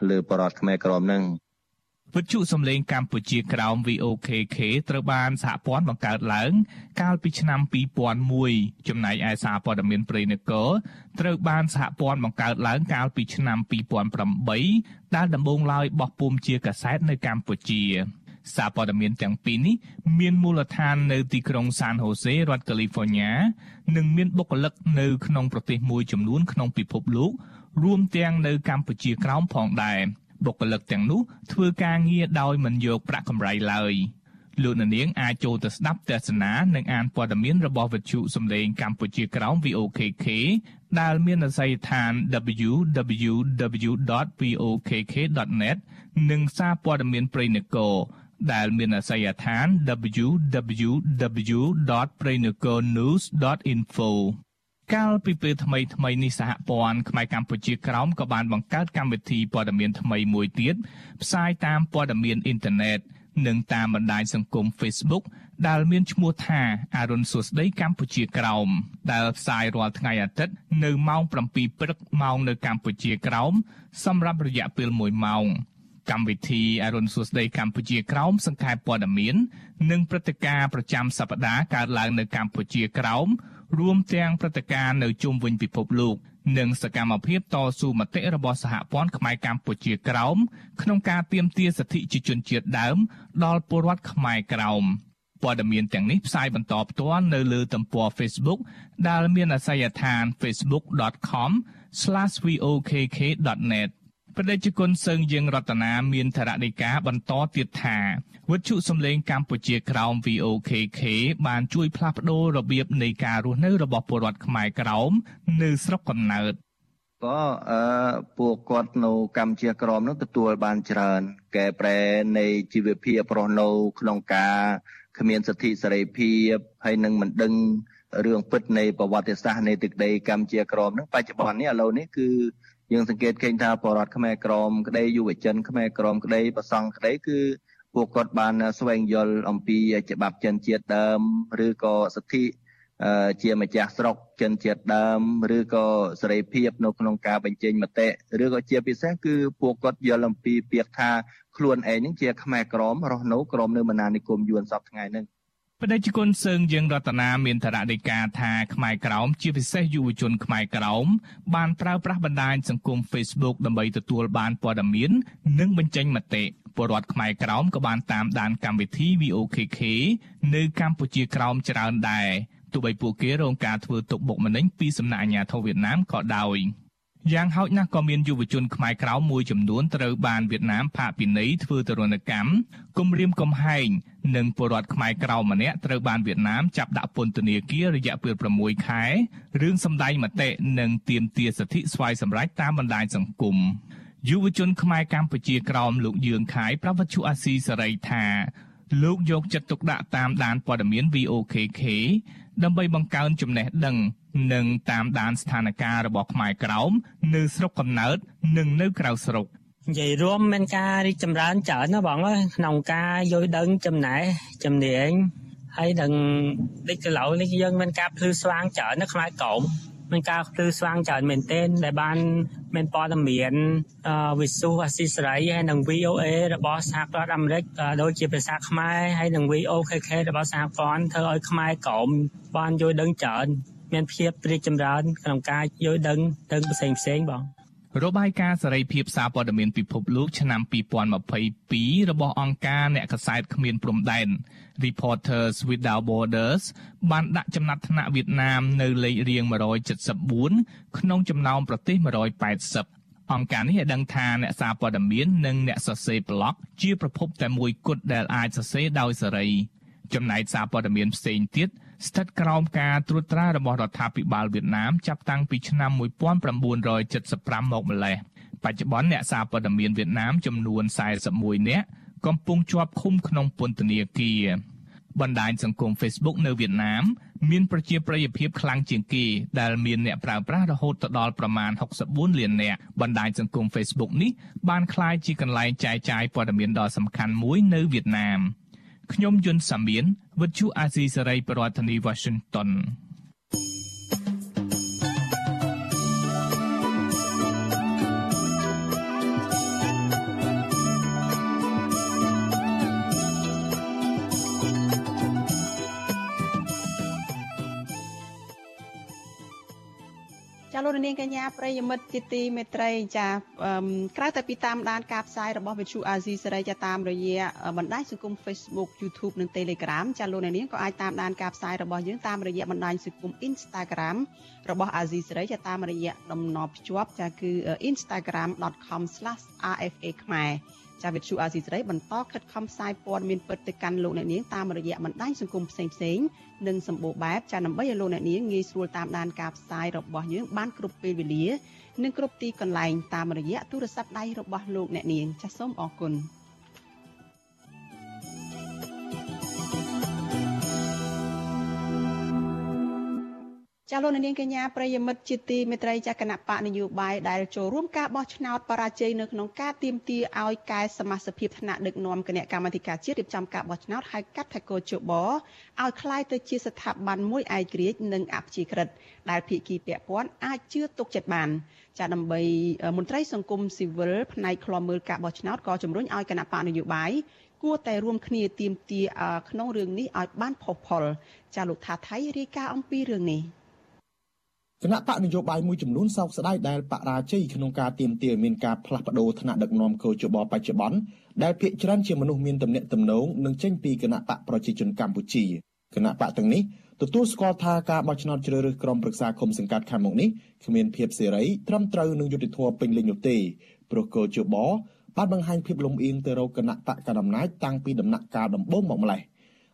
លើបរដ្ឋខ្មែរក្រមនឹងវិទ្យុសំឡេងកម្ពុជាក្រោម VOKK ត្រូវបានសហព័ន្ធបង្កើតឡើង កាលពីឆ្នាំ2001ចំណែកឯសារព័ត៌មានព្រៃនគរត្រូវបានសហព័ន្ធបង្កើតឡើងកាលពីឆ្នាំ2008ដែលដំបូងឡើយបោះពុម្ពជាកាសែតនៅកម្ពុជាសារព័ត៌មានទាំងពីរនេះមានមូលដ្ឋាននៅទីក្រុងសានហូសេរដ្ឋកាលីហ្វ័រញ៉ានិងមានបុគ្គលិកនៅក្នុងប្រទេសមួយចំនួនក្នុងពិភពលោក រួមទាំងនៅកម្ពុជាក្រោមផងដែរបុគ្គលិកទាំងនោះធ្វើការងារដោយមិនយកប្រាក់កម្រៃឡើយលោកនាងអាចចូលទៅស្ដាប់ទស្សនានិងអានព័ត៌មានរបស់វិទ្យុសំឡេងកម្ពុជាក្រោម VOKK ដែលមានអាស័យដ្ឋាន www.vokk.net និងសារព័ត៌មានព្រៃនគរដែលមានអាស័យដ្ឋាន www.prainakornews.info កាលពីពេលថ្មីថ្មីនេះសហព័ន្ធខ្មែរកម្ពុជាក្រោមក៏បានបង្កើតកម្មវិធីព័ត៌មានថ្មីមួយទៀតផ្សាយតាមព័ត៌មានអ៊ីនធឺណិតនិងតាមបណ្ដាញសង្គម Facebook ដែលមានឈ្មោះថាអរុនសួស្ដីកម្ពុជាក្រោមដែលផ្សាយរាល់ថ្ងៃអាទិត្យនៅម៉ោង7ព្រឹកម៉ោងនៅកម្ពុជាក្រោមសម្រាប់រយៈពេល1ម៉ោង កម្មវិធីអរុនសួស្ដីកម្ពុជាក្រោមសង្ខេបព័ត៌មាន និងព្រឹត្តិការណ៍ប្រចាំសប្តាហ៍កើតឡើងនៅកម្ពុជាក្រោមរួមទាំងព្រឹត្តិការណ៍នៅជុំវិញពិភពលោកនិងសកម្មភាពតស៊ូមតិរបស់សហព័ន្ធខ្មែរកម្ពុជាក្រោមក្នុងការទាមទារសិទ្ធិជាជនជាតិដើម ដល់ពលរដ្ឋខ្មែរក្រោមព័ត៌មានទាំងនេះផ្សាយបន្តផ្ទាល់នៅលើទំព័រ Facebook ដែលមានអាសយដ្ឋាន facebook.com/vokk.net ព្រះតេជគុណសឹងយើងរតនាមានធរណីកាបន្តទៀតថាវិទ្យុសំឡេងកម្ពុជាក្រោម VOKK បានជួយផ្លាស់ប្ដូររបៀបនៃការរស់នៅរបស់ពលរដ្ឋខ្មែរក្រោមនៅស្រុកកំណើតក៏អឺពួកគាត់នៅកម្ពុជាក្រមនោះទទួលបានច្រើន កែប្រែនៃជីវភាពរស់នៅក្នុងការគ្មានសិទ្ធិសេរីភាពហើយនឹងមិនដឹងរឿងពិតនៃប្រវត្តិសាស្ត្រនៃទឹកដីកម្ពុជាក្រមនឹងបច្ចុប្បន្ននេះឥឡូវនេះគឺ យើងសង្កេតឃើញថាបរដ្ឋខ្មែរក្រមក្តីយុវជនខ្មែរក្រមក្តីប្រសង់ក្តីគឺពួកគាត់បានស្វែងយល់អំពីច្បាប់ចិនជាតិដើមឬក៏សិទ្ធិជាម្ចាស់ស្រុកចិនជាតិដើមឬក៏សេរីភាពនៅក្នុងការបញ្ចេញមតិឬក៏ជាពិសេសគឺពួកគាត់យល់អំពីពាក្យថាខ្លួនឯងនឹងជាខ្មែរក្រមរស់នៅក្រមនៅមណានិគមយួនសពថ្ងៃហ្នឹង បដិជគុណសើងយើងរតនាមានធរណីកាថាខ្មែរក្រោមជាពិសេសយុវជនខ្មែរក្រោមបានប្រើប្រាស់បណ្ដាញសង្គម Facebook ដើម្បីទទួលបានព័ត៌មាន និងបញ្ចេញមតិពលរដ្ឋខ្មែរក្រោមក៏បានតាមដានកម្មវិធី VOKK នៅកម្ពុជាក្រោមច្រើនដែរទោះបីពួកគេរងការធ្វើទុកបុកម្នេញពីសំណាក់អាជ្ញាធរវៀតណាមក៏ដោយ យ៉ាងហោចណាស់ក៏មានយុវជនខ្មែរក្រៅមួយចំនួនត្រូវបានវៀតណាមផាកពិន័យធ្វើទរណកម្មគំរាមកំហែងនិងពលរដ្ឋខ្មែរក្រៅម្នាក់ត្រូវបានវៀតណាមចាប់ដាក់ពន្ធនាគាររយៈពេល6ខែរឿងសម្ដែងមតិនិងទាមទារសិទ្ធិស្វ័យសម្រេចតាមបណ្ដាញសង្គមយុវជនខ្មែរកម្ពុជាក្រោមលោកយឿងខៃប្រវត្តិអាស៊ីសេរីថា លោកយកចិត្តទុកដាក់តាមដានព័ត៌មាន VOKK ដើម្បីបង្កើនចំណេះដឹង និងតាមដានស្ថានភាពរបស់ខ្មែរក្រោមនៅស្រុកកំណើត និងនៅក្រៅស្រុកនិយាយរួមមានការរីកចម្រើនច្រើនណាបងអើយក្នុងការយល់ដឹងចំណេះជំនាញហើយនឹងដូចកន្លងនេះយើងមានការភ្លឺស្វាងច្រើននៅខ្មែរក្រោម មានការភ្លឺស្វាងច្រើនមែនទែនដែលបានមានព័ត៌មានវិសុអាស៊ីសេរីហើយនិង VOA របស់សហរដ្ឋអាមេរិកដូចជាភាសាខ្មែរហើយនិង VOKK របស់សហព័ន្ធធ្វើឲ្យខ្មែរក្រមបានយល់ដឹងច្រើនមានភាពរីកចម្រើនក្នុងការយល់ដឹងទាំងផ្សេងផ្សេងបង របាយការណ៍សេរីភាពសារព័ត៌មានពិភពលោកឆ្នាំ2022របស់អង្គការអ្នកកសែតគ្មានព្រំដែន Reporters Without Borders បានដាក់ចំណាត់ថ្នាក់វៀតណាមនៅលេខរៀង174ក្នុងចំណោមប្រទេស180អង្គការនេះឲ្យដឹងថាអ្នកសារព័ត៌មាននិងអ្នកសរសេរប្លុកជាប្រភពតែមួយគត់ដែលអាចសរសេរដោយសេរី ចំណែកសារព័ត៌មានផ្សេងទៀតស្ថិតក្រោមការត្រួតត្រារបស់រដ្ឋាភិបាលវៀតណាមចាប់តាំងពីឆ្នាំ1975មកម្ល៉េះបច្ចុប្បន្នអ្នកសារព័ត៌មានវៀតណាមចំនួន41នាក់កំពុងជាប់ឃុំក្នុងពន្ធនាគារបណ្ដាញសង្គម Facebook នៅវៀតណាមមានប្រជាប្រិយភាពខ្លាំងជាងគេដែលមានអ្នកប្រើប្រាស់រហូតដល់ប្រមាណ64លាននាក់បណ្ដាញសង្គម Facebook នេះបានក្លាយជាកន្លែងចែកចាយព័ត៌មានដ៏សំខាន់មួយនៅវៀតណាម ខ្ញុំយុនសាមៀនវិទ្យុអាស៊ីសេរីប្រធានាធិបតី Washington លោកនាងកញ្ញាប្រិយមិត្តជាទីមេត្រីចាក្រៅតែពីតាមដានការផ្សាយរបស់វិទ្យុអាស៊ីសេរីចាតាមរយៈបណ្ដាញសង្គម Facebook YouTube និង Telegram ចាលោកនាងក៏អាចតាមដានការផ្សាយរបស់យើងតាមរយៈបណ្ដាញសង្គម Instagram របស់អាស៊ីសេរីចាតាមរយៈតំណភ្ជាប់ចាគឺ instagram.com/rfa ខ្មែរ ចាវិទ្យុអាស៊ីសេរីបន្តខិតខំផ្សាយព័ត៌មានពិតទៅកាន់លោកអ្នកនាងតាមរយៈបណ្ដាញសង្គមផ្សេងផ្សេងនិងសម្បូរបែបចាដើម្បីឲ្យលោកអ្នកនាងងាយស្រួលតាមដានការផ្សាយរបស់យើងបានគ្រប់ពេលវេលា និងគ្រប់ទីកន្លែងតាមរយៈទូរស័ព្ទដៃរបស់លោកអ្នកនាងចាសសូមអរគុណ។ ចាលោកនាងកញ្ញាប្រិយមិត្តជាទីមេត្រីចាគណៈបកនយោបាយដែលចូលរួមការបោះឆ្នោតបរាជ័យនៅក្នុងការទៀមទាឲ្យកែសមាជិកភាពថ្នាក់ដឹកនាំគណៈកម្មាធិការជាតិរៀបចំការបោះឆ្នោតហៅកាត់ថាកោជបឲ្យคล้ายទៅជាស្ថាប័នមួយឯករាជ្យនិងអព្យាក្រឹតដែលភាគីពាក់ព័ន្ធអាចជឿទុកចិត្តបានចាដើម្បីមន្ត្រីសង្គមស៊ីវិលផ្នែកឃ្លាំមើលការបោះឆ្នោតក៏ជំរុញឲ្យគណៈបកនយោបាយគួរតែរួមគ្នាទៀមទាក្នុងរឿងនេះឲ្យបានផុសផុលចាលោកថាថៃរាយការណ៍អំពីរឿងនេះ។ គណៈបកនយោបាយមួយចំនួនសោកស្ដាយដែលបរាជ័យក្នុងការទៀមទាមានការផ្លាស់ប្ដូរថ្នាក់ដឹកនាំកោជបបច្ចុប្បន្នដែលភាគច្រើនជាមនុស្សមានទំនាក់ទំនងនឹងចេញពីគណៈបកប្រជាជនកម្ពុជាគណៈបកទាំងនេះទទួលស្គាល់ថាការបោះឆ្នោតជ្រើសរើសក្រុមប្រឹក្សាគុំសង្កាត់ខាងមុខនេះគ្មានភាពសេរីត្រឹមត្រូវនឹងយុត្តិធម៌ពេញលេញនោះទេព្រោះកោជបបានបង្ហាញភាពលំអៀងទៅរកគណៈបកកណ្ដាលអំណាចតាំងពីដំណាក់កាលដំបូងមកម្លេះ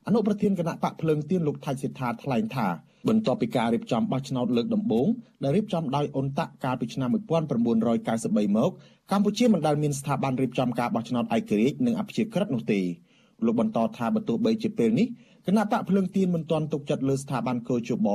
អនុប្រធានគណៈបកភ្លើងទៀនលោកថៃសិដ្ឋាថ្លែងថា បន្ទាប់ពីការរៀបចំបោះឆ្នោតលើកដំបូងដែលរៀបចំដោយអ៊ុនតាក់កាលពីឆ្នាំ1993មកកម្ពុជាមិនដែលមានស្ថាប័នរៀបចំការបោះឆ្នោតឯករាជ្យនិងអព្យាក្រឹតនោះទេលោកបន្តថាបើទោះបីជាពេលនេះគណៈបកភ្លើងទៀនមិនទាន់ទុកចិត្តលើស្ថាប័នកោជប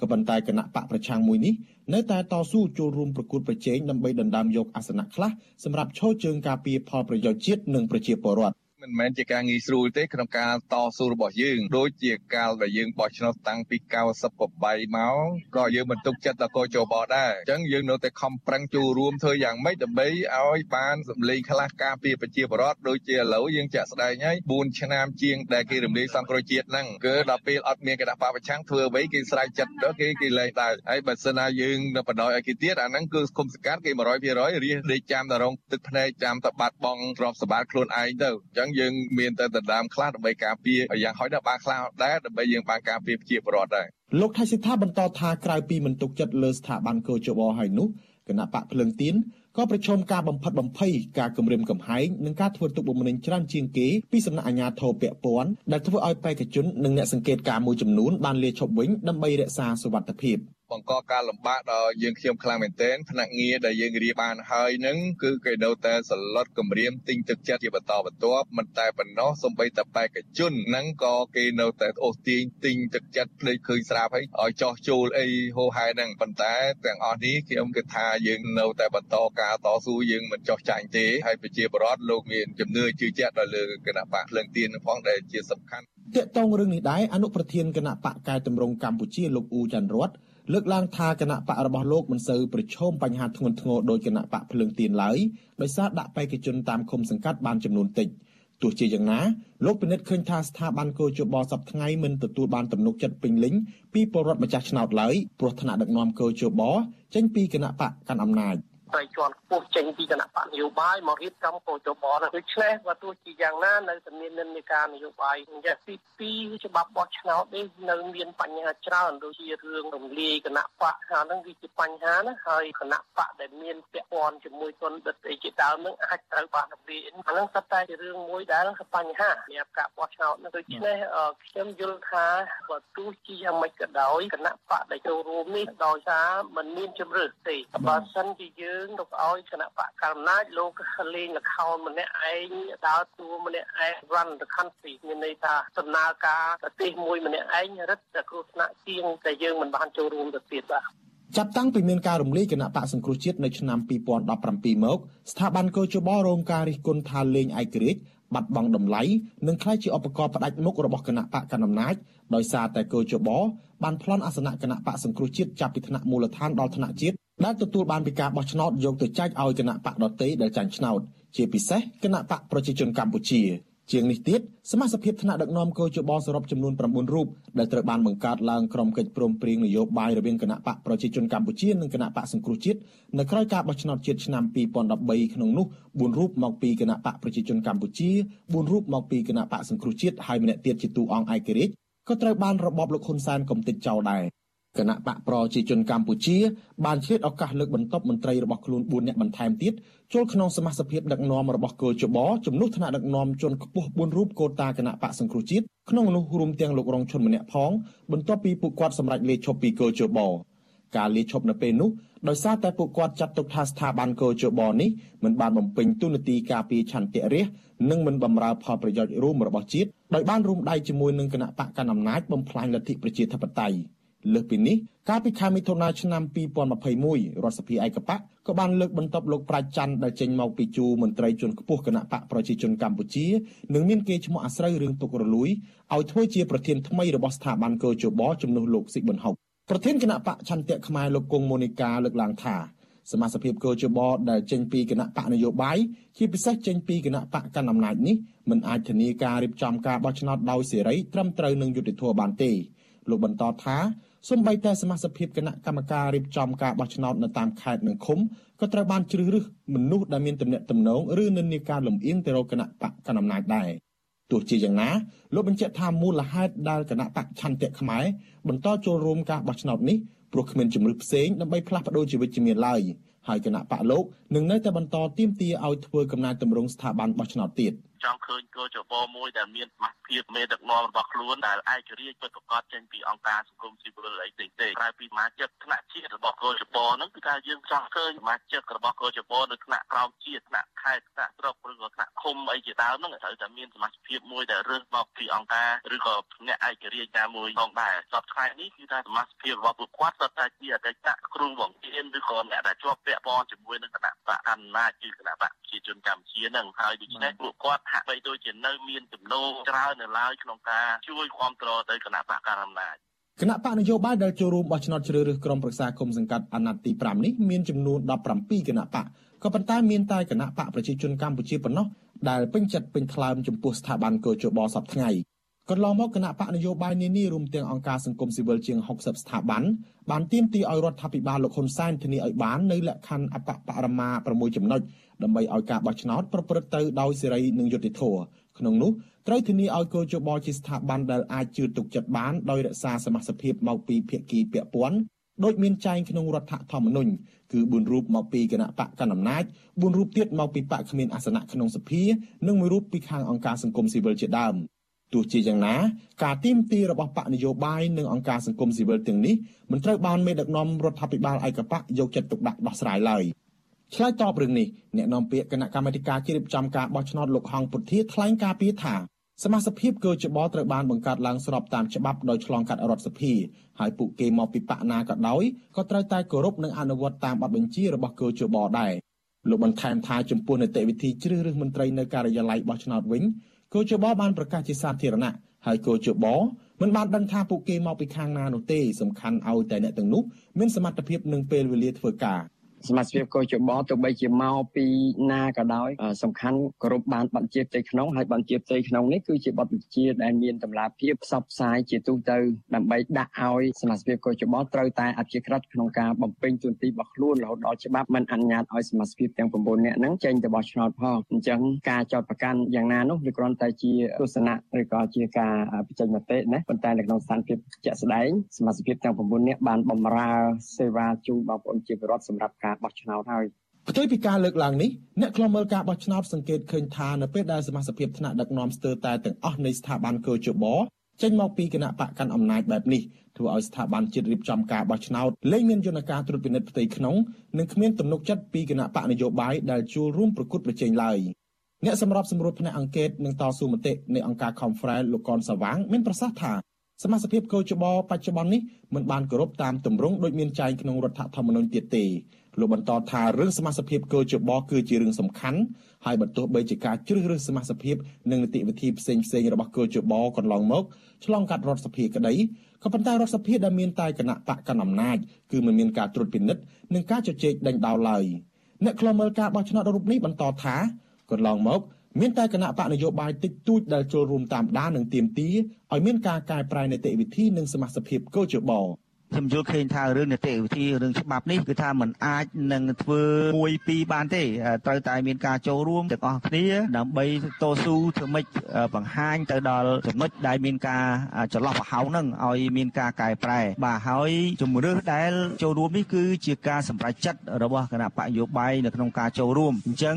ក៏ប៉ុន្តែគណៈបកប្រឆាំងមួយនេះនៅតែតស៊ូចូលរួមប្រកួតប្រជែងដើម្បីដណ្ដើមយកអាសនៈខ្លះសម្រាប់ឈរជើងការពារផលប្រយោជន៍ជាតិនិងប្រជាពលរដ្ឋ មិនមែនជាការងាយស្រួលទេក្នុងការតស៊ូរបស់យើងដូចជាកាលដែលយើងបោះឆ្នោតតាំងពី98មកក៏យើងមិនទុកចិត្តដល់កោជបដែរអញ្ចឹងយើងនៅតែខំប្រឹងចូលរួមធ្វើយ៉ាងម៉េចដើម្បីឲ្យបានសម្លេងខ្លះការពារប្រជាពលរដ្ឋដូចជាឥឡូវយើងចាក់ស្ដែងហើយ4ឆ្នាំជាងដែលគេរំលាយសង្គ្រោះជាតិហ្នឹងគឺដល់ពេលអត់មានគណៈបព្វឆាំងធ្វើអ្វីគេស្រែកចិត្តដល់គេគេលែងដែរហើយបើសិនណាយើងនៅបដ ாய் ឲ្យគេទៀតអាហ្នឹងគឺគុំសង្កាត់គេ100%រៀសដេកចាំតែរងទឹកភ្នែកចាំតែបាត់បង់ទ្រព្យសម្បត្តិខ្លួនឯងទៅអញ្ចឹងយើងមានតែដណ្ដើមខ្លះដើម្បីការពារយ៉ាងហោចដល់បានខ្លះដែរដើម្បីយើងបានការពារប្រជាពលរដ្ឋដែរលោកថៃសិដ្ឋាបន្តថាក្រៅពីមិនទុកចិត្តលើស្ថាប័នកោជបហើយនោះគណៈបកភ្លឹងទៀនក៏ប្រឈមការបំផិតបំភ័យការគម្រាមកំហែងនិងការធ្វើទុកបុកម្នេញច្រើនជាងគេពីសំណាក់អាជ្ញាធរពាក់ព័ន្ធដែលធ្វើឲ្យបេក្ខជននិងអ្នកសង្កេតការមួយចំនួនបានលាឈប់វិញដើម្បីរក្សាសុវត្ថិភាព។បង្កការលំបាកដល់យើងខ្ញុំខ្លាំងមែនទែនផ្នែកងារដែលយើងរៀបបានហើយនឹងគឺគេនៅតែសន្លត់គម្រាមទិញទឹកចិត្តជាបន្តបន្ទាប់មិនតែប៉ុណ្ណោះសំបីតែបេក្ខជនហ្នឹងក៏គេនៅតែអូសទាញទិញទឹកចិត្តភ្លេចឃើញស្រាប់ហើយឲ្យចោះចូលអីហូហែហ្នឹងប៉ុន្តែទាំងអស់នេះខ្ញុំគិតថាយើងនៅតែបន្តការតស៊ូយើងមិនចោះចាញ់ទេហើយប្រជាពលរដ្ឋលោកមានជំនឿជឿជាក់ដល់លើគណៈបកភ្លើងទៀនផងដែលជាសំខាន់តកតងរឿងនេះដែរអនុប្រធានគណៈបកកែតម្រង់កម្ពុជាលោកអ៊ូច័ន្ទរត លើកឡើងថាគណៈបករបស់លោកមិនសូវប្រឈមបញ្ហាធ្ងន់ធ្ងរដោយគណៈបកភ្លើងទៀនឡើយដោយសារដាក់បេក្ខជនតាមឃុំសង្កាត់បានចំនួនតិចទោះជាយ៉ាងណាលោកពិនិត្យឃើញថាស្ថាប័នកោជបសប្ថ្ងៃមិនទទួលបានទំនុកចិត្តពេញលេញពីពលរដ្ឋម្ចាស់ឆ្នោតឡើយព្រោះថ្នាក់ដឹកនាំកោជបចេញពីគណៈបកកាន់អំណាច។ ត្រីជាន់ខ្ពស់ចេញពីគណៈបកនយោបាយមករៀបចំកោជបដូច្នេះបើទោះជាយ៉ាងណានៅតែមាននិន្នាការនយោបាយអញ្ចឹងទី2ច្បាប់បោះឆ្នោតនេះនៅមានបញ្ហាច្រើនដូចជារឿងរំលាយគណៈបកថាហ្នឹងវាជាបញ្ហាណាហើយគណៈបកដែលមានពាក់ព័ន្ធជាមួយទុនដិតអីជាដើមហ្នឹងអាចត្រូវបានរំលាយអាហ្នឹងស្ទើរតែជារឿងមួយដែលបញ្ហាសម្រាប់ការបោះឆ្នោតដូច្នេះខ្ញុំយល់ថាបើទោះជាយ៉ាងម៉េចក៏ដោយគណៈបកដែលចូលរួមនេះដោយសារมันមានជំរឿសទេបើសិនជាយើងយើងទៅឲ្យគណៈបកកណ្ដាលអំណាចលោកលេងលខោនម្នាក់ឯងដើរតួម្នាក់ឯង run the country មានន័យថាដំណើរការប្រទេសមួយម្នាក់ឯងរឹតតែគ្រោះថ្នាក់ជាងតែយើងមិនបានចូលរួមទៅទៀតបាទចាប់តាំងពីមានការរំលាយគណៈបកសង្គ្រោះជាតិនៅឆ្នាំ2017មកស្ថាប័នកោជបរងការរិះគន់ថាលេងឯករាជ្យបាត់បង់តម្លៃនិងក្លាយជាឧបករណ៍ផ្ដាច់មុខរបស់គណៈបកកណ្ដាលអំណាចដោយសារតែកោជបបានប្លន់អាសនៈគណៈបកសង្គ្រោះជាតិចាប់ពីថ្នាក់មូលដ្ឋានដល់ថ្នាក់ជាតិ ដែលទទួលបានពីការបោះឆ្នោតយកទៅចែកឲ្យគណៈបកដទៃដែលចាញ់ឆ្នោតជាពិសេសគណៈបកប្រជាជនកម្ពុជាជាងនេះទៀតសមាជិកថ្នាក់ដឹកនាំកោជបសរុបចំនួន9រូបដែលត្រូវបានបង្កើតឡើងក្រុមកិច្ចព្រមព្រៀងនយោបាយរវាងគណៈបកប្រជាជនកម្ពុជានិងគណៈបកសង្គ្រោះជាតិនៅក្រៅការបោះឆ្នោតជាតិឆ្នាំ2013ក្នុងនោះ4រូបមកពីគណៈបកប្រជាជនកម្ពុជា4រូបមកពីគណៈបកសង្គ្រោះជាតិហើយម្នាក់ទៀតជាទូអង្គឯករាជ្យក៏ត្រូវបានរបបលោកហ៊ុនសែនកំទេចចោលដែរ គណៈបកប្រជាជនកម្ពុជាបានឆ្លៀតឱកាសលើកបន្ទប់មន្ត្រីរបស់ខ្លួន4នាក់បន្ថែមទៀតចូលក្នុងសមាជិកដឹកនាំរបស់គោជបជំនួសថ្នាក់ដឹកនាំជនខ្ពស់4រូបកូតាគណៈបកសង្គ្រោះជាតិក្នុងនោះរួមទាំងលោករងឈុនម្នាក់ផងបន្ទាប់ពីពួកគាត់សម្រេចលាឈប់ពីគោជបការលាឈប់នៅពេលនោះដោយសារតែពួកគាត់ចាត់ទុកថាស្ថាប័នកោជបនេះមិនបានបំពេញទូនាទីការពារឆន្ទៈរាស្ត្រនិងមិនបម្រើផលប្រយោជន៍រួមរបស់ជាតិដោយបានរួមដៃជាមួយនឹងគណៈបកកណ្ដាលអំណាចបំផ្លាញលទ្ធិប្រជាធិបតេយ្យ លើសពីនេះកាលពីខែមិថុនាឆ្នាំ2021រដ្ឋសភាឯកបកក៏បានលើកបន្ទប់លោកប្រាជ្ញច័ន្ទដែលចេញមកពីជួរមន្ត្រីជាន់ខ្ពស់គណៈបកប្រជាជនកម្ពុជានិងមានគេឈ្មោះអាស្រូវរឿងទុករលួយឲ្យធ្វើជាប្រធានថ្មីរបស់ស្ថាប័នកោជបជំនួសលោកស៊ីប៊ុនហុកប្រធានគណៈបកឆន្ទៈខ្មែរលោកគង់ម៉ូនីកាលើកឡើងថាសមាជិកកោជបដែលចេញពីគណៈបកនយោបាយជាពិសេសចេញពីគណៈបកកណ្ដាលអំណាចនេះមិនអាចធានាការរៀបចំការបោះឆ្នោតដោយសេរីត្រឹមត្រូវនឹងយុត្តិធម៌បានទេលោកបន្តថា សូម្បីតែសមាជិកគណៈកម្មការរៀបចំការបោះឆ្នោតនៅតាមខេត្តនិងឃុំក៏ត្រូវបានជ្រើសរើសមនុស្សដែលមានទំនាក់ទំនងឬនិន្នាការលំអៀងទៅរកគណៈបកកណ្ដាលអំណាចដែរទោះជាយ៉ាងណាលោកបញ្ជាក់ថាមូលហេតុដែលគណៈបកឆន្ទៈខ្មែរបន្តចូលរួមការបោះឆ្នោតនេះព្រោះគ្មានជំរឿផ្សេងដើម្បីផ្លាស់ប្ដូរជីវិតជាមានឡើយហើយគណៈបកលោកនឹងនៅតែបន្តទាមទារឲ្យធ្វើកំណែទម្រង់ស្ថាប័នបោះឆ្នោតទៀត។ ចង់ឃើញគោចបមួយដែលមានសមត្ថភាពមេដឹកនាំរបស់ខ្លួនដែលឯករាជ្យពិតប្រាកដចេញពីអង្គការសង្គមស៊ីវិលអីផ្សេងទេក្រៅពីសមាជិកថ្នាក់ជាតិរបស់គោចបហ្នឹងគឺថាយើងចង់ឃើញសមាជិករបស់គោចបនៅថ្នាក់ក្រោមជាតិថ្នាក់ខេត្តថ្នាក់ស្រុកឬក៏ថ្នាក់ឃុំអីជាដើមហ្នឹងត្រូវតែមានសមាជិកភាពមួយដែលរើសមកពីអង្គការឬក៏អ្នកឯករាជ្យណាមួយផងដែរសពថ្ងៃនេះគឺថាសមាជិកភាពរបស់ពួកគាត់សុទ្ធតែជាអតីតគ្រូបង្រៀនឬក៏អ្នកដែលជាប់ពាក់ព័ន្ធជាមួយនឹងគណៈបកអំណាចគឺគណៈបកប្រជាជនកម្ពុជាហ្នឹងហើយដូច្នេះពួកគាត់ហាក់បីដូចជានៅមានចំណូលច្រើននៅឡើយក្នុងការជួយគ្រប់គ្រងទៅគណៈបកកណ្ដាលអំណាចគណៈបកនយោបាយដែលចូលរួមបោះឆ្នោតជ្រើសរើសក្រុមប្រឹក្សាគុំសង្កាត់អាណត្តិទី5នេះមានចំនួន17គណៈបកក៏ប៉ុន្តែមានតែគណៈបកប្រជាជនកម្ពុជាប៉ុណ្ណោះដែលពេញចិត្តពេញថ្លើមចំពោះស្ថាប័នកោជបសពថ្ងៃ កន្លងមកគណៈបកនយោបាយនានារួមទាំងអង្គការសង្គមស៊ីវិលជាង60ស្ថាប័នបានទាមទារឲ្យរដ្ឋាភិបាលលោកហ៊ុនសែនធានាឲ្យបាននៅលក្ខខណ្ឌអបបរមា6ចំណុចដើម្បីឲ្យការបោះឆ្នោតប្រព្រឹត្តទៅដោយសេរីនិងយុត្តិធម៌ក្នុងនោះត្រូវធានាឲ្យគោលជបជាស្ថាប័នដែលអាចជឿទុកចិត្តបានដោយរក្សាសមាជិកភាពមកពីភាគីពាក់ព័ន្ធដោយមានចែងក្នុងរដ្ឋធម្មនុញ្ញគឺ4រូបមកពីគណៈបកកណ្ដាលអំណាច4រូបទៀតមកពីបកគ្មានអាសនៈក្នុងសភា និងមួយរូបពីខាងអង្គការសង្គមស៊ីវិលជាដើម ទោះជាយ៉ាងណាការទីមទីរបស់បកនយោបាយនិងអង្គការសង្គមស៊ីវិលទាំងនេះមិនត្រូវបានមេដឹកនាំរដ្ឋាភិបាលឯកបកយកចិត្តទុកដាក់ដោះស្រាយឡើយ។ឆ្លើយតបរឿងនេះអ្នកនាំពាក្យគណៈកម្មាធិការជ្រៀបចំការបោះឆ្នោតលោកហងពុធាថ្លែងការពីថាសមាជិកភាពកោជបត្រូវបានបង្កើតឡើងស្របតាមច្បាប់ដោយឆ្លងកាត់រដ្ឋសភាហើយពួកគេមកពីបកណាក៏ដោយក៏ត្រូវតែគោរពនិងអនុវត្តតាមបទបញ្ជារបស់កោជបដែរលោកបន្ថែមថាចំពោះនីតិវិធីជ្រើសរើសមន្ត្រីនៅការិយាល័យបោះឆ្នោតវិញ កោជបបានប្រកាសជាសាធារណៈហើយកោជបមិនបានដឹងថាពួកគេមកពីខាងណានោះទេសំខាន់ឲ្យតែអ្នកទាំងនោះមានសមត្ថភាពនិងពេលវេលាធ្វើការ សមាជិកកោជបទោះបីជាមកពីណាក៏ដោយសំខាន់គោរពបានបទជាផ្ទៃក្នុងហើយបទជាផ្ទៃក្នុងនេះគឺជាបទបញ្ជាដែលមានតម្លាភាពផ្សព្វផ្សាយជាទូទៅដើម្បីដាក់ឲ្យសមាជិកកោជបត្រូវតែអព្យាក្រឹតក្នុងការបំពេញតួនាទីរបស់ខ្លួនរហូតដល់ច្បាប់មិនអនុញ្ញាតឲ្យសមាជិកទាំង9នាក់ហ្នឹងចេញទៅបោះឆ្នោតផងអញ្ចឹងការចោតប្រកាន់យ៉ាងណានោះវាគ្រាន់តែជាទស្សនៈឬក៏ជាការបញ្ចេញមតិណាប៉ុន្តែនៅក្នុងស្ថានភាពជាក់ស្ដែងសមាជិកទាំង9នាក់បានបម្រើសេវាជូនបងប្អូនជាពលរដ្ឋសម្រាប់ការបោះឆ្នោតហើយផ្ទុយពីការលើកឡើងនេះអ្នកខ្លំមើលការបោះឆ្នោតសង្កេតឃើញថានៅពេលដែលសមាជិកថ្នាក់ដឹកនាំស្ទើរតែទាំងអស់នៃស្ថាប័នកោជបចេញមកពីគណៈបកកាន់អំណាចបែបនេះធ្វើឲ្យស្ថាប័នជាតិរៀបចំការបោះឆ្នោតលែងមានយន្តការត្រួតពិនិត្យផ្ទៃក្នុងនិងគ្មានទំនុកចិត្តពីគណៈបកនយោបាយដែលចូលរួមប្រគួតប្រជែងឡើយអ្នកសម្របសម្រួលផ្នែកអង្គការនិងតស៊ូមតិនៃអង្គការ Conference លោកកនសាវាងមានប្រសាសន៍ថាសមាជិកកោជបបច្ចុប្បន្ននេះមិនបានគោរពតាមទម្រង់ដូចមានចែងក្នុងរដ្ឋធម្មនុញ្ញទៀតទេ លោកបន្តថារឿងសមាជិកកោជបគឺជារឿងសំខាន់ហើយបើទោះបីជាការជ្រើសរើសសមាជិកនិងនីតិវិធីផ្សេងផ្សេងរបស់កោជបកន្លងមកឆ្លងកាត់រដ្ឋសភាក្តីក៏ប៉ុន្តែរដ្ឋសភាដែលមានតែគណៈបកកណ្ដាលអំណាចគឺមិនមានការត្រួតពិនិត្យនិងការជជែកដេញដោលឡើយអ្នកខ្លមើលការបោះឆ្នោតរូបនេះបន្តថាកន្លងមកមានតែគណៈបកនយោបាយតិចតួចដែលចូលរួមតាមដាននិងទៀមទាឲ្យមានការកែប្រែនីតិវិធីនិងសមាជិកកោជប ខ្ញុំយល់ឃើញថារឿងនីតិវិធីរឿងច្បាប់នេះគឺថាมันអាចនឹងធ្វើមួយពីរបានទេត្រូវតែមានការចូលរួមទាំងអស់គ្នាដើម្បីតស៊ូធ្វើម៉េចបង្ហាញទៅដល់ចំណុចដែលមានការចន្លោះប្រហោងហ្នឹងឲ្យមានការកែប្រែបាទហើយជំរឿសដែលចូលរួមនេះគឺជាការសម្រេចចិត្តរបស់គណៈបកនយោបាយនៅក្នុងការចូលរួមអញ្ចឹង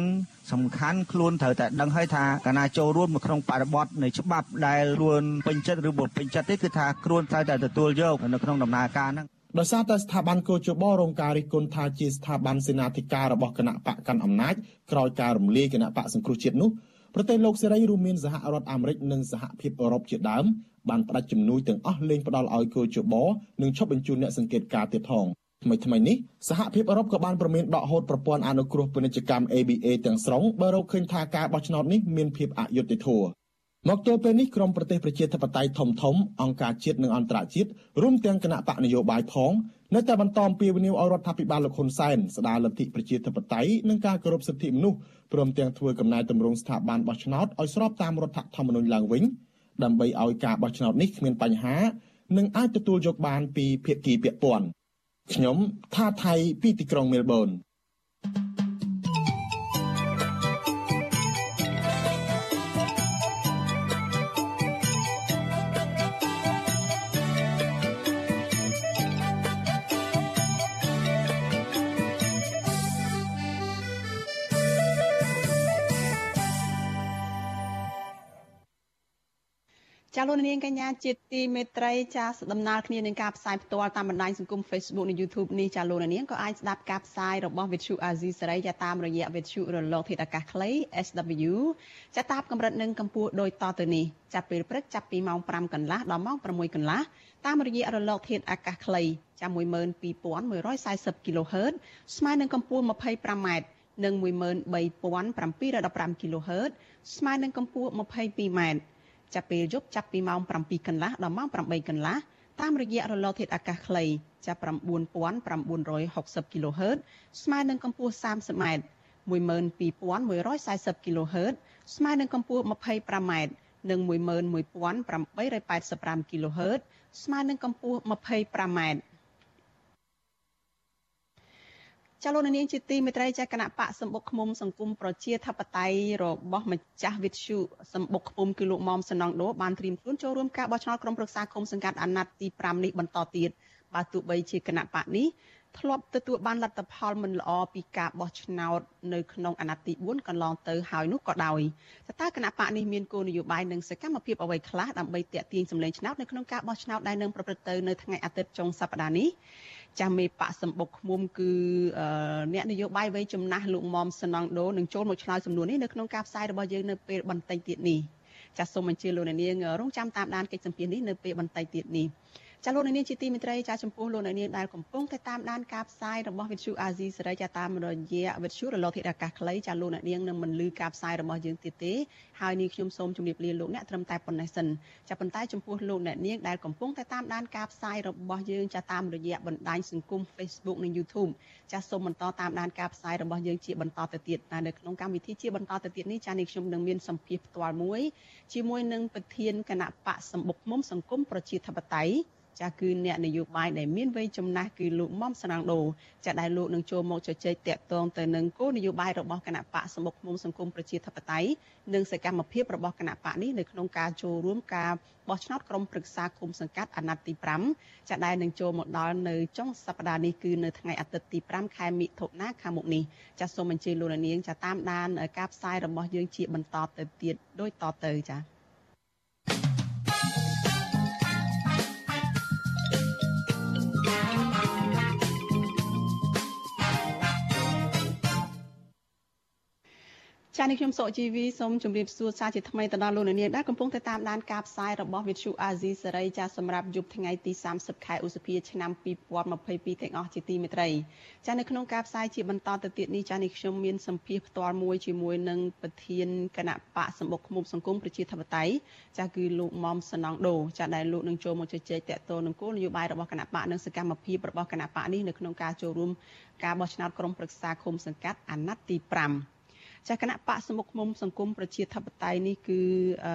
សំខាន់ខ្លួនត្រូវតែដឹងហើយថាកាលណាចូលរួមនៅក្នុងបរិបទនៃច្បាប់ដែលខ្លួនពេញចិត្តឬមិនពេញចិត្តទេគឺថាខ្លួនត្រូវតែទទួលយកនៅក្នុងដំណើរការហ្នឹងដោយសារតែស្ថាប័នកោជបរងការរិះគន់ថាជាស្ថាប័នសេនាធិការរបស់គណៈបកកាន់អំណាចក្រោយការរំលាយគណៈបកសង្គ្រោះជាតិនោះប្រទេសលោកសេរីរួមមានសហរដ្ឋអាមេរិកនិងសហភាពអឺរ៉ុបជាដើមបានផ្ដាច់ជំនួយទាំងអស់លែងផ្ដល់ឲ្យកោជបនិងឈប់បញ្ជូនអ្នកសង្កេតការទៀតផង ថ្មីថ្មីនេះសហភាពអឺរ៉ុបក៏បានប្រមានដកហូតប្រព័ន្ធអនុគ្រោះពាណិជ្ជកម្ម ABA ទាំងស្រុងបើរកឃើញថាការបោះឆ្នោតនេះមានភាពអយុត្តិធម៌មកទល់ពេលនេះក្រមប្រទេសប្រជាធិបតេយ្យធំធំអង្គការជាតិនិងអន្តរជាតិរួមទាំងគណៈបកនយោបាយផងនៅតែបន្តអំពាវនាវឲ្យរដ្ឋាភិបាលលោកហ៊ុនសែនស្ដារលទ្ធិប្រជាធិបតេយ្យនិងការគោរពសិទ្ធិមនុស្សព្រមទាំងធ្វើកំណែទម្រង់ស្ថាប័នបោះឆ្នោតឲ្យស្របតាមរដ្ឋធម្មនុញ្ញឡើងវិញដើម្បីឲ្យការបោះឆ្នោតនេះគ្មានបញ្ហា និងអាចទទួលយកបានពីភាគីពាក់ព័ន្ធ ខ្ញុំ ថាថៃពីទីក្រុងមែលប៊ន លោកនាងកញ្ញាជាទីមេត្រីចាសដំណើរគ្នានឹងការផ្សាយផ្ទាល់តាមបណ្ដាញសង្គម Facebook និង YouTube នេះចាលោកនាងក៏អាចស្ដាប់ការផ្សាយរបស់ Vithu Azizi សេរីចាតាមរយៈ Vithu រលកធាតុអាកាសខ្លី SW ចាតាមកម្រិតនិងកម្ពស់ដូចតទៅនេះចាប់ពេលព្រឹកចាប់ពីម៉ោង5កន្លះដល់ម៉ោង6កន្លះតាមរយៈរលកធាតុអាកាសខ្លីចា12140 kHz ស្មើនឹងកម្ពស់ 25m និង13715 kHz ស្មើនឹងកម្ពស់ 22m ចាប់ពេលយប់ចាប់ពីម៉ោង7កន្លះដល់ម៉ោង8កន្លះតាមរយៈរលកធាតុអាកាសខ្លីចាប់9960 kHz ស្មើនឹងកម្ពស់ 30m 12140 kHz ស្មើនឹងកម្ពស់ 25m និង11885 kHz ស្មើនឹងកម្ពស់ 25m ចលនានាងជាទីមេត្រីចាគណៈបកសម្បុកឃុំសង្គមប្រជាធិបតេយ្យរបស់ម្ចាស់វិទ្យុសម្បុកឃុំគឺលោកមុំសណងដូបានត្រៀមខ្លួនចូលរួមការបោះឆ្នោតក្រុមប្រឹក្សាឃុំសង្កាត់អាណត្តិទី5នេះបន្តទៀតបើទោះបីជាគណៈបកនេះធ្លាប់ទទួលបានលទ្ធផលមិនល្អពីការបោះឆ្នោតនៅក្នុងអាណត្តិទី4កន្លងទៅហើយនោះក៏ដោយតើគណៈបកនេះមានគោលនយោបាយនិងសកម្មភាពអ្វីខ្លះដើម្បីទាក់ទាញសម្លេងឆ្នោតនៅក្នុងការបោះឆ្នោតដែលនឹងប្រព្រឹត្តទៅនៅថ្ងៃអាទិត្យចុងសប្តាហ៍នេះ ចាស់មេបកសម្បុកឃុំគឺអ្នកនយោបាយវ័យចំណាស់លោកមុំសណងដូនឹងចូលមកឆ្លើយសំណួរនេះនៅក្នុងការផ្សាយរបស់យើងនៅពេលបន្តិចទៀតនេះចាសសូមអញ្ជើញលោកអ្នកនាងរងចាំតាមដានកិច្ចសម្ភារនេះនៅពេលបន្តិចទៀតនេះ ចាលោកនាងជាទីមេត្រីចាចំពោះលោកនាងដែលកំពុងតែតាមដានការផ្សាយរបស់វិទ្យុអាស៊ីសេរីចាតាមរយៈវិទ្យុរលកធាតុអាកាសខ្លីចាលោកនាងនឹងមិនលឺការផ្សាយរបស់យើងទៀតទេហើយនេះខ្ញុំសូមជម្រាបលាលោកអ្នកត្រឹមតែប៉ុណ្ណេះសិនចាប៉ុន្តែចំពោះលោកអ្នកនាងដែលកំពុងតែតាមដានការផ្សាយរបស់យើងចាតាមរយៈបណ្ដាញសង្គម Facebook និង YouTube ចាសូមបន្តតាមដានការផ្សាយរបស់យើងជាបន្តទៅទៀតតែនៅក្នុងកម្មវិធីជាបន្តទៅទៀតនេះចានេះខ្ញុំនឹងមានសម្ភារផ្ទាល់មួយជាមួយនឹងប្រធានគណៈបកសម្បុកមុំសង្គមប្រជាធិបតេយ្យចាគឺអ្នកនយោបាយដែលមានវ័យចំណាស់គឺលោកមុំស្រាំងដូចាដែលលោកនឹងចូលមកជជែកតាក់ទងទៅនឹងគោលនយោបាយរបស់គណៈបកសមុខមុំសង្គមប្រជាធិបតេយ្យនិងសកម្មភាពរបស់គណៈបកនេះនៅក្នុងការចូលរួមការបោះឆ្នោតក្រុមប្រឹក្សាគុំសង្កាត់អាណត្តិទី5ចាដែលនឹងចូលមកដល់នៅចុងសប្តាហ៍នេះគឺនៅថ្ងៃអាទិត្យទី5ខែមិថុនាខាងមុខនេះចាសូមអញ្ជើញលោកនាងចាតាមដានការផ្សាយរបស់យើងជាបន្តទៅទៀតដូចតទៅចា ចា៎នេះខ្ញុំសុកជីវីសូមជម្រាបសួរសាជាថ្មីទៅដល់លោកអ្នកនាងដែលកំពុងតែតាមដានការផ្សាយរបស់វិទ្យុអាស៊ីសេរីចា៎សម្រាប់យប់ថ្ងៃទី30ខែឧសភាឆ្នាំ2022ទាំងអស់ជាទីមេត្រីចា៎នៅក្នុងការផ្សាយជាបន្តទៅទៀតនេះចា៎នេះខ្ញុំមានសម្ភារផ្ទាល់មួយជាមួយនឹងប្រធានគណៈបកសម្បុកឃុំសង្គមប្រជាធិបតេយ្យចា៎គឺលោកមុំសណងដូចា៎ដែលលោកនឹងចូលមកជជែកតាក់ទងនឹងគោលនយោបាយរបស់គណៈបកនិងសកម្មភាពរបស់គណៈបកនេះនៅក្នុងការចូលរួមការបោះឆ្នោតក្រុមប្រឹក្សាឃុំសង្កាត់អាណត្តិទី5 ចាគណៈបកសមុខមុំសង្គមប្រជាធិបតេយ្យនេះគឺអឺ